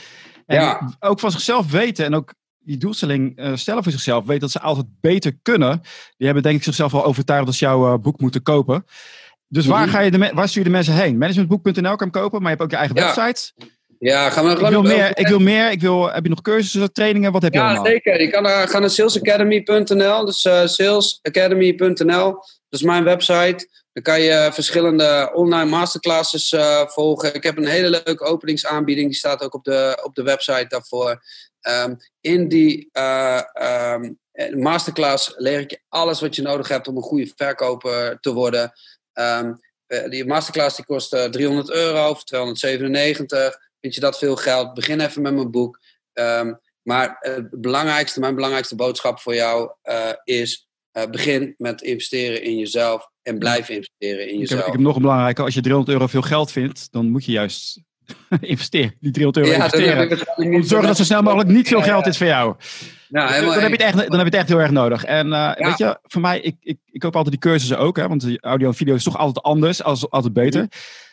En ja. ook van zichzelf weten en ook die doelstelling uh, stellen voor zichzelf, weten dat ze altijd beter kunnen. Die hebben denk ik zichzelf al overtuigd dat ze jouw uh, boek moeten kopen. Dus waar, mhm. ga je de waar stuur je de mensen heen? Managementboek.nl kan hem kopen, maar je hebt ook je eigen website. Ja, gaan we ik wil, meer, ik wil meer. Ik wil, heb je nog cursussen, trainingen? Wat heb je ja, allemaal? Ja, zeker. Je kan uh, gaan naar salesacademy.nl. Dus uh, salesacademy.nl. Dat is mijn website. Dan kan je verschillende online masterclasses uh, volgen. Ik heb een hele leuke openingsaanbieding. Die staat ook op de, op de website daarvoor. Um, in die uh, um, masterclass leer ik je alles wat je nodig hebt om een goede verkoper te worden. Um, die masterclass die kost 300 euro of 297. Vind je dat veel geld? Begin even met mijn boek. maar het belangrijkste, mijn belangrijkste boodschap voor jou is begin met investeren in jezelf en blijf investeren in jezelf. Ik heb, ik heb nog een belangrijke. Als je 300 euro veel geld vindt, dan moet je juist investeren. Die 300 euro investeren. Om te zorgen dat zo snel mogelijk niet veel geld is voor jou. Nou, dan, heb je het echt, dan heb je het echt heel erg nodig. En uh, weet je, voor mij, ik, ik, ik koop altijd die cursussen ook. Hè, want audio en video is toch altijd anders, als, altijd beter.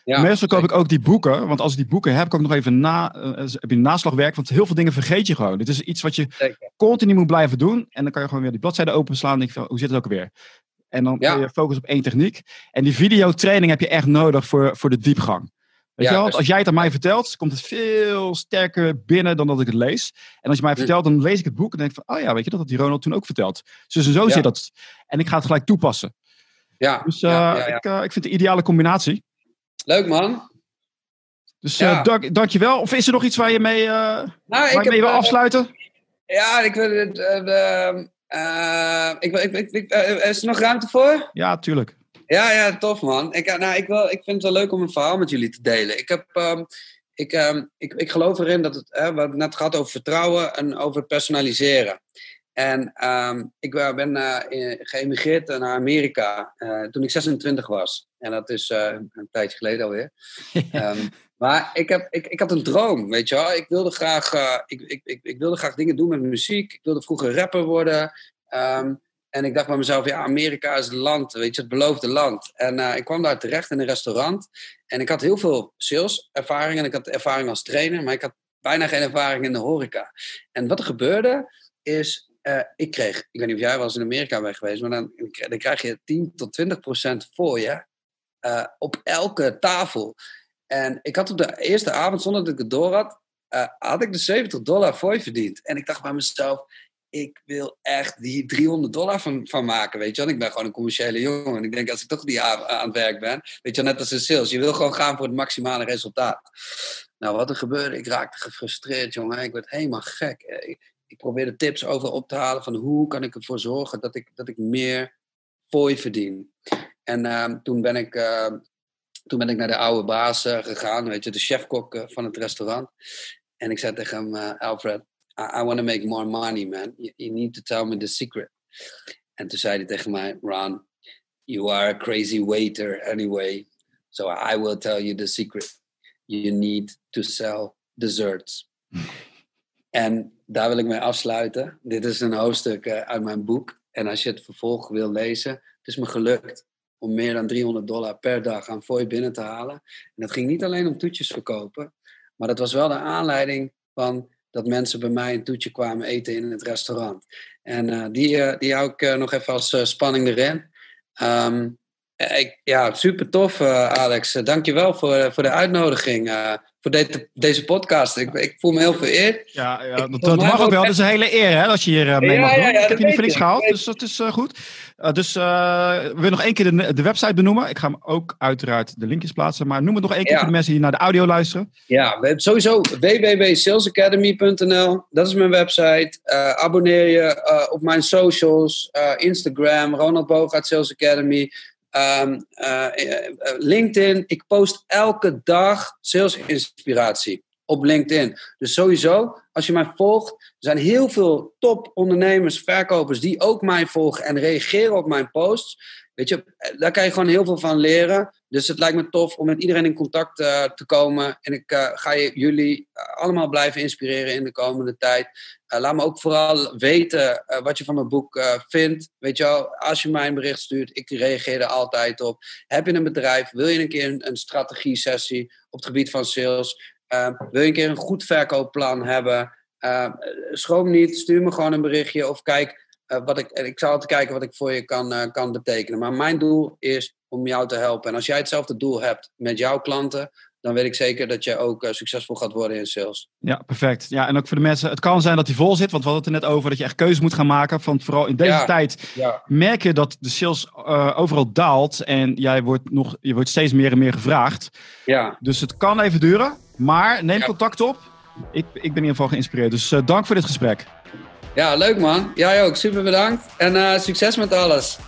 Ja, Meestal koop ik ook die boeken. Want als ik die boeken heb, kan ik nog even na, uh, heb je naslagwerk. Want heel veel dingen vergeet je gewoon. Dit is iets wat je Zeker. continu moet blijven doen. En dan kan je gewoon weer die bladzijde openslaan. En denk van, hoe zit het ook weer? En dan kun je focus op één techniek. En die videotraining heb je echt nodig voor, voor de diepgang. Weet je wel? Dus- als jij het aan mij vertelt, komt het veel sterker binnen dan dat ik het lees. En als je mij vertelt, dan lees ik het boek en denk van, oh ja, weet je dat had die Ronald toen ook verteld. Dus en zo zit dat. En ik ga het gelijk toepassen. Ja. Dus uh, Ik, uh, ik vind het de ideale combinatie. Leuk man. Dus uh, dank, dankjewel. Of is er nog iets waar je mee, nou, waar je mee wil afsluiten? Ja, ik wil het. Ik, ik, ik, is er nog ruimte voor? Ja, tuurlijk. Ja, ja, tof man. Ik, eh, nou, ik, wil, ik vind het wel leuk om een verhaal met jullie te delen. Ik, heb, um, ik, um, ik, ik geloof erin dat het, hè, we hebben het net gehad over vertrouwen en over personaliseren. En um, ik ben uh, geëmigreerd naar Amerika toen ik 26 was. En dat is een tijdje geleden alweer. maar ik, heb, ik, ik had een droom, weet je wel. Ik wilde graag, ik, ik, ik, ik, wilde graag dingen doen met muziek. Ik wilde vroeger rapper worden. Um, en ik dacht bij mezelf, ja, Amerika is het land, weet je, het beloofde land. En uh, ik kwam daar terecht in een restaurant. En ik had heel veel sales-ervaring en ik had ervaring als trainer, maar ik had bijna geen ervaring in de horeca. En wat er gebeurde, is, uh, ik kreeg, ik weet niet of jij wel eens in Amerika bent geweest, maar dan, dan krijg je 10 tot 20 procent voor je op elke tafel. En ik had op de eerste avond, zonder dat ik het door had, had ik de 70 dollar voor verdiend. En ik dacht bij mezelf, ik wil echt die 300 dollar van, van maken, weet je wel. Ik ben gewoon een commerciële jongen. En ik denk, als ik toch die aan, aan het werk ben, weet je wel, net als in sales. Je wil gewoon gaan voor het maximale resultaat. Nou, wat er gebeurde, ik raakte gefrustreerd, jongen. Ik werd helemaal gek. Ik, ik probeerde tips over op te halen van hoe kan ik ervoor zorgen dat ik, dat ik meer fooi verdien. En uh, toen ben ik... Uh, toen ben ik naar de oude baas uh, gegaan, weet je, de chefkok uh, van het restaurant. En ik zei tegen hem, uh, Alfred, I, I want to make more money, man. You, you, need to tell me the secret. En toen zei hij tegen mij, Ron, you are a crazy waiter anyway. So I will tell you the secret. You need to sell desserts. en daar wil ik mee afsluiten. Dit is een hoofdstuk uit mijn boek. En als je het vervolg wil lezen, het is me gelukt om meer dan 300 dollar per dag aan fooi binnen te halen. En dat ging niet alleen om toetjes verkopen, maar dat was wel de aanleiding van dat mensen bij mij een toetje kwamen eten in het restaurant. En uh, die, uh, die hou ik uh, nog even als spanning erin. Um, Ik, ja, super tof, Alex. Dankjewel voor, voor de uitnodiging voor de, deze podcast. Ik, ik, voel me heel vereerd. Ja, ja dat, dat mag ook wel. Dat is een hele eer hè, als je hier uh, mee mag doen. ik heb je niet voor niks gehaald, dus dat is uh, goed. Uh, dus we willen nog één keer de, de, website benoemen. Ik ga hem ook uiteraard de linkjes plaatsen. Maar noem het nog één keer voor de mensen die naar de audio luisteren. Ja, sowieso www.salesacademy.nl. Dat is mijn website. abonneer je op mijn socials. Instagram, Ronald Bogaert Sales Academy. Um, LinkedIn. Ik post elke dag sales inspiratie op LinkedIn. Dus sowieso, als je mij volgt, er zijn heel veel top ondernemers, verkopers die ook mij volgen en reageren op mijn posts. Weet je, daar kan je gewoon heel veel van leren. Dus het lijkt me tof om met iedereen in contact uh, te komen. En ik uh, ga jullie allemaal blijven inspireren in de komende tijd. Laat me ook vooral weten wat je van mijn boek vindt. Weet je wel, als je mij een bericht stuurt, ik reageer er altijd op. Heb je een bedrijf? Wil je een keer een, een strategie-sessie op het gebied van sales? wil je een keer een goed verkoopplan hebben? schroom niet, stuur me gewoon een berichtje of kijk uh, wat ik, ik zal altijd kijken wat ik voor je kan, uh, kan betekenen. Maar mijn doel is om jou te helpen. En als jij hetzelfde doel hebt met jouw klanten, dan weet ik zeker dat je ook uh, succesvol gaat worden in sales. Ja, perfect. Ja, en ook voor de mensen, het kan zijn dat die vol zit, want we hadden het er net over dat je echt keuze moet gaan maken. Want vooral in deze tijd ja. merk je dat de sales overal daalt en jij wordt, nog, je wordt steeds meer en meer gevraagd. Ja. Dus het kan even duren, maar neem contact op. Ik, ik ben in ieder geval geïnspireerd. Dus dank voor dit gesprek. Ja, leuk man. Jij ook. Super bedankt. En uh, succes met alles.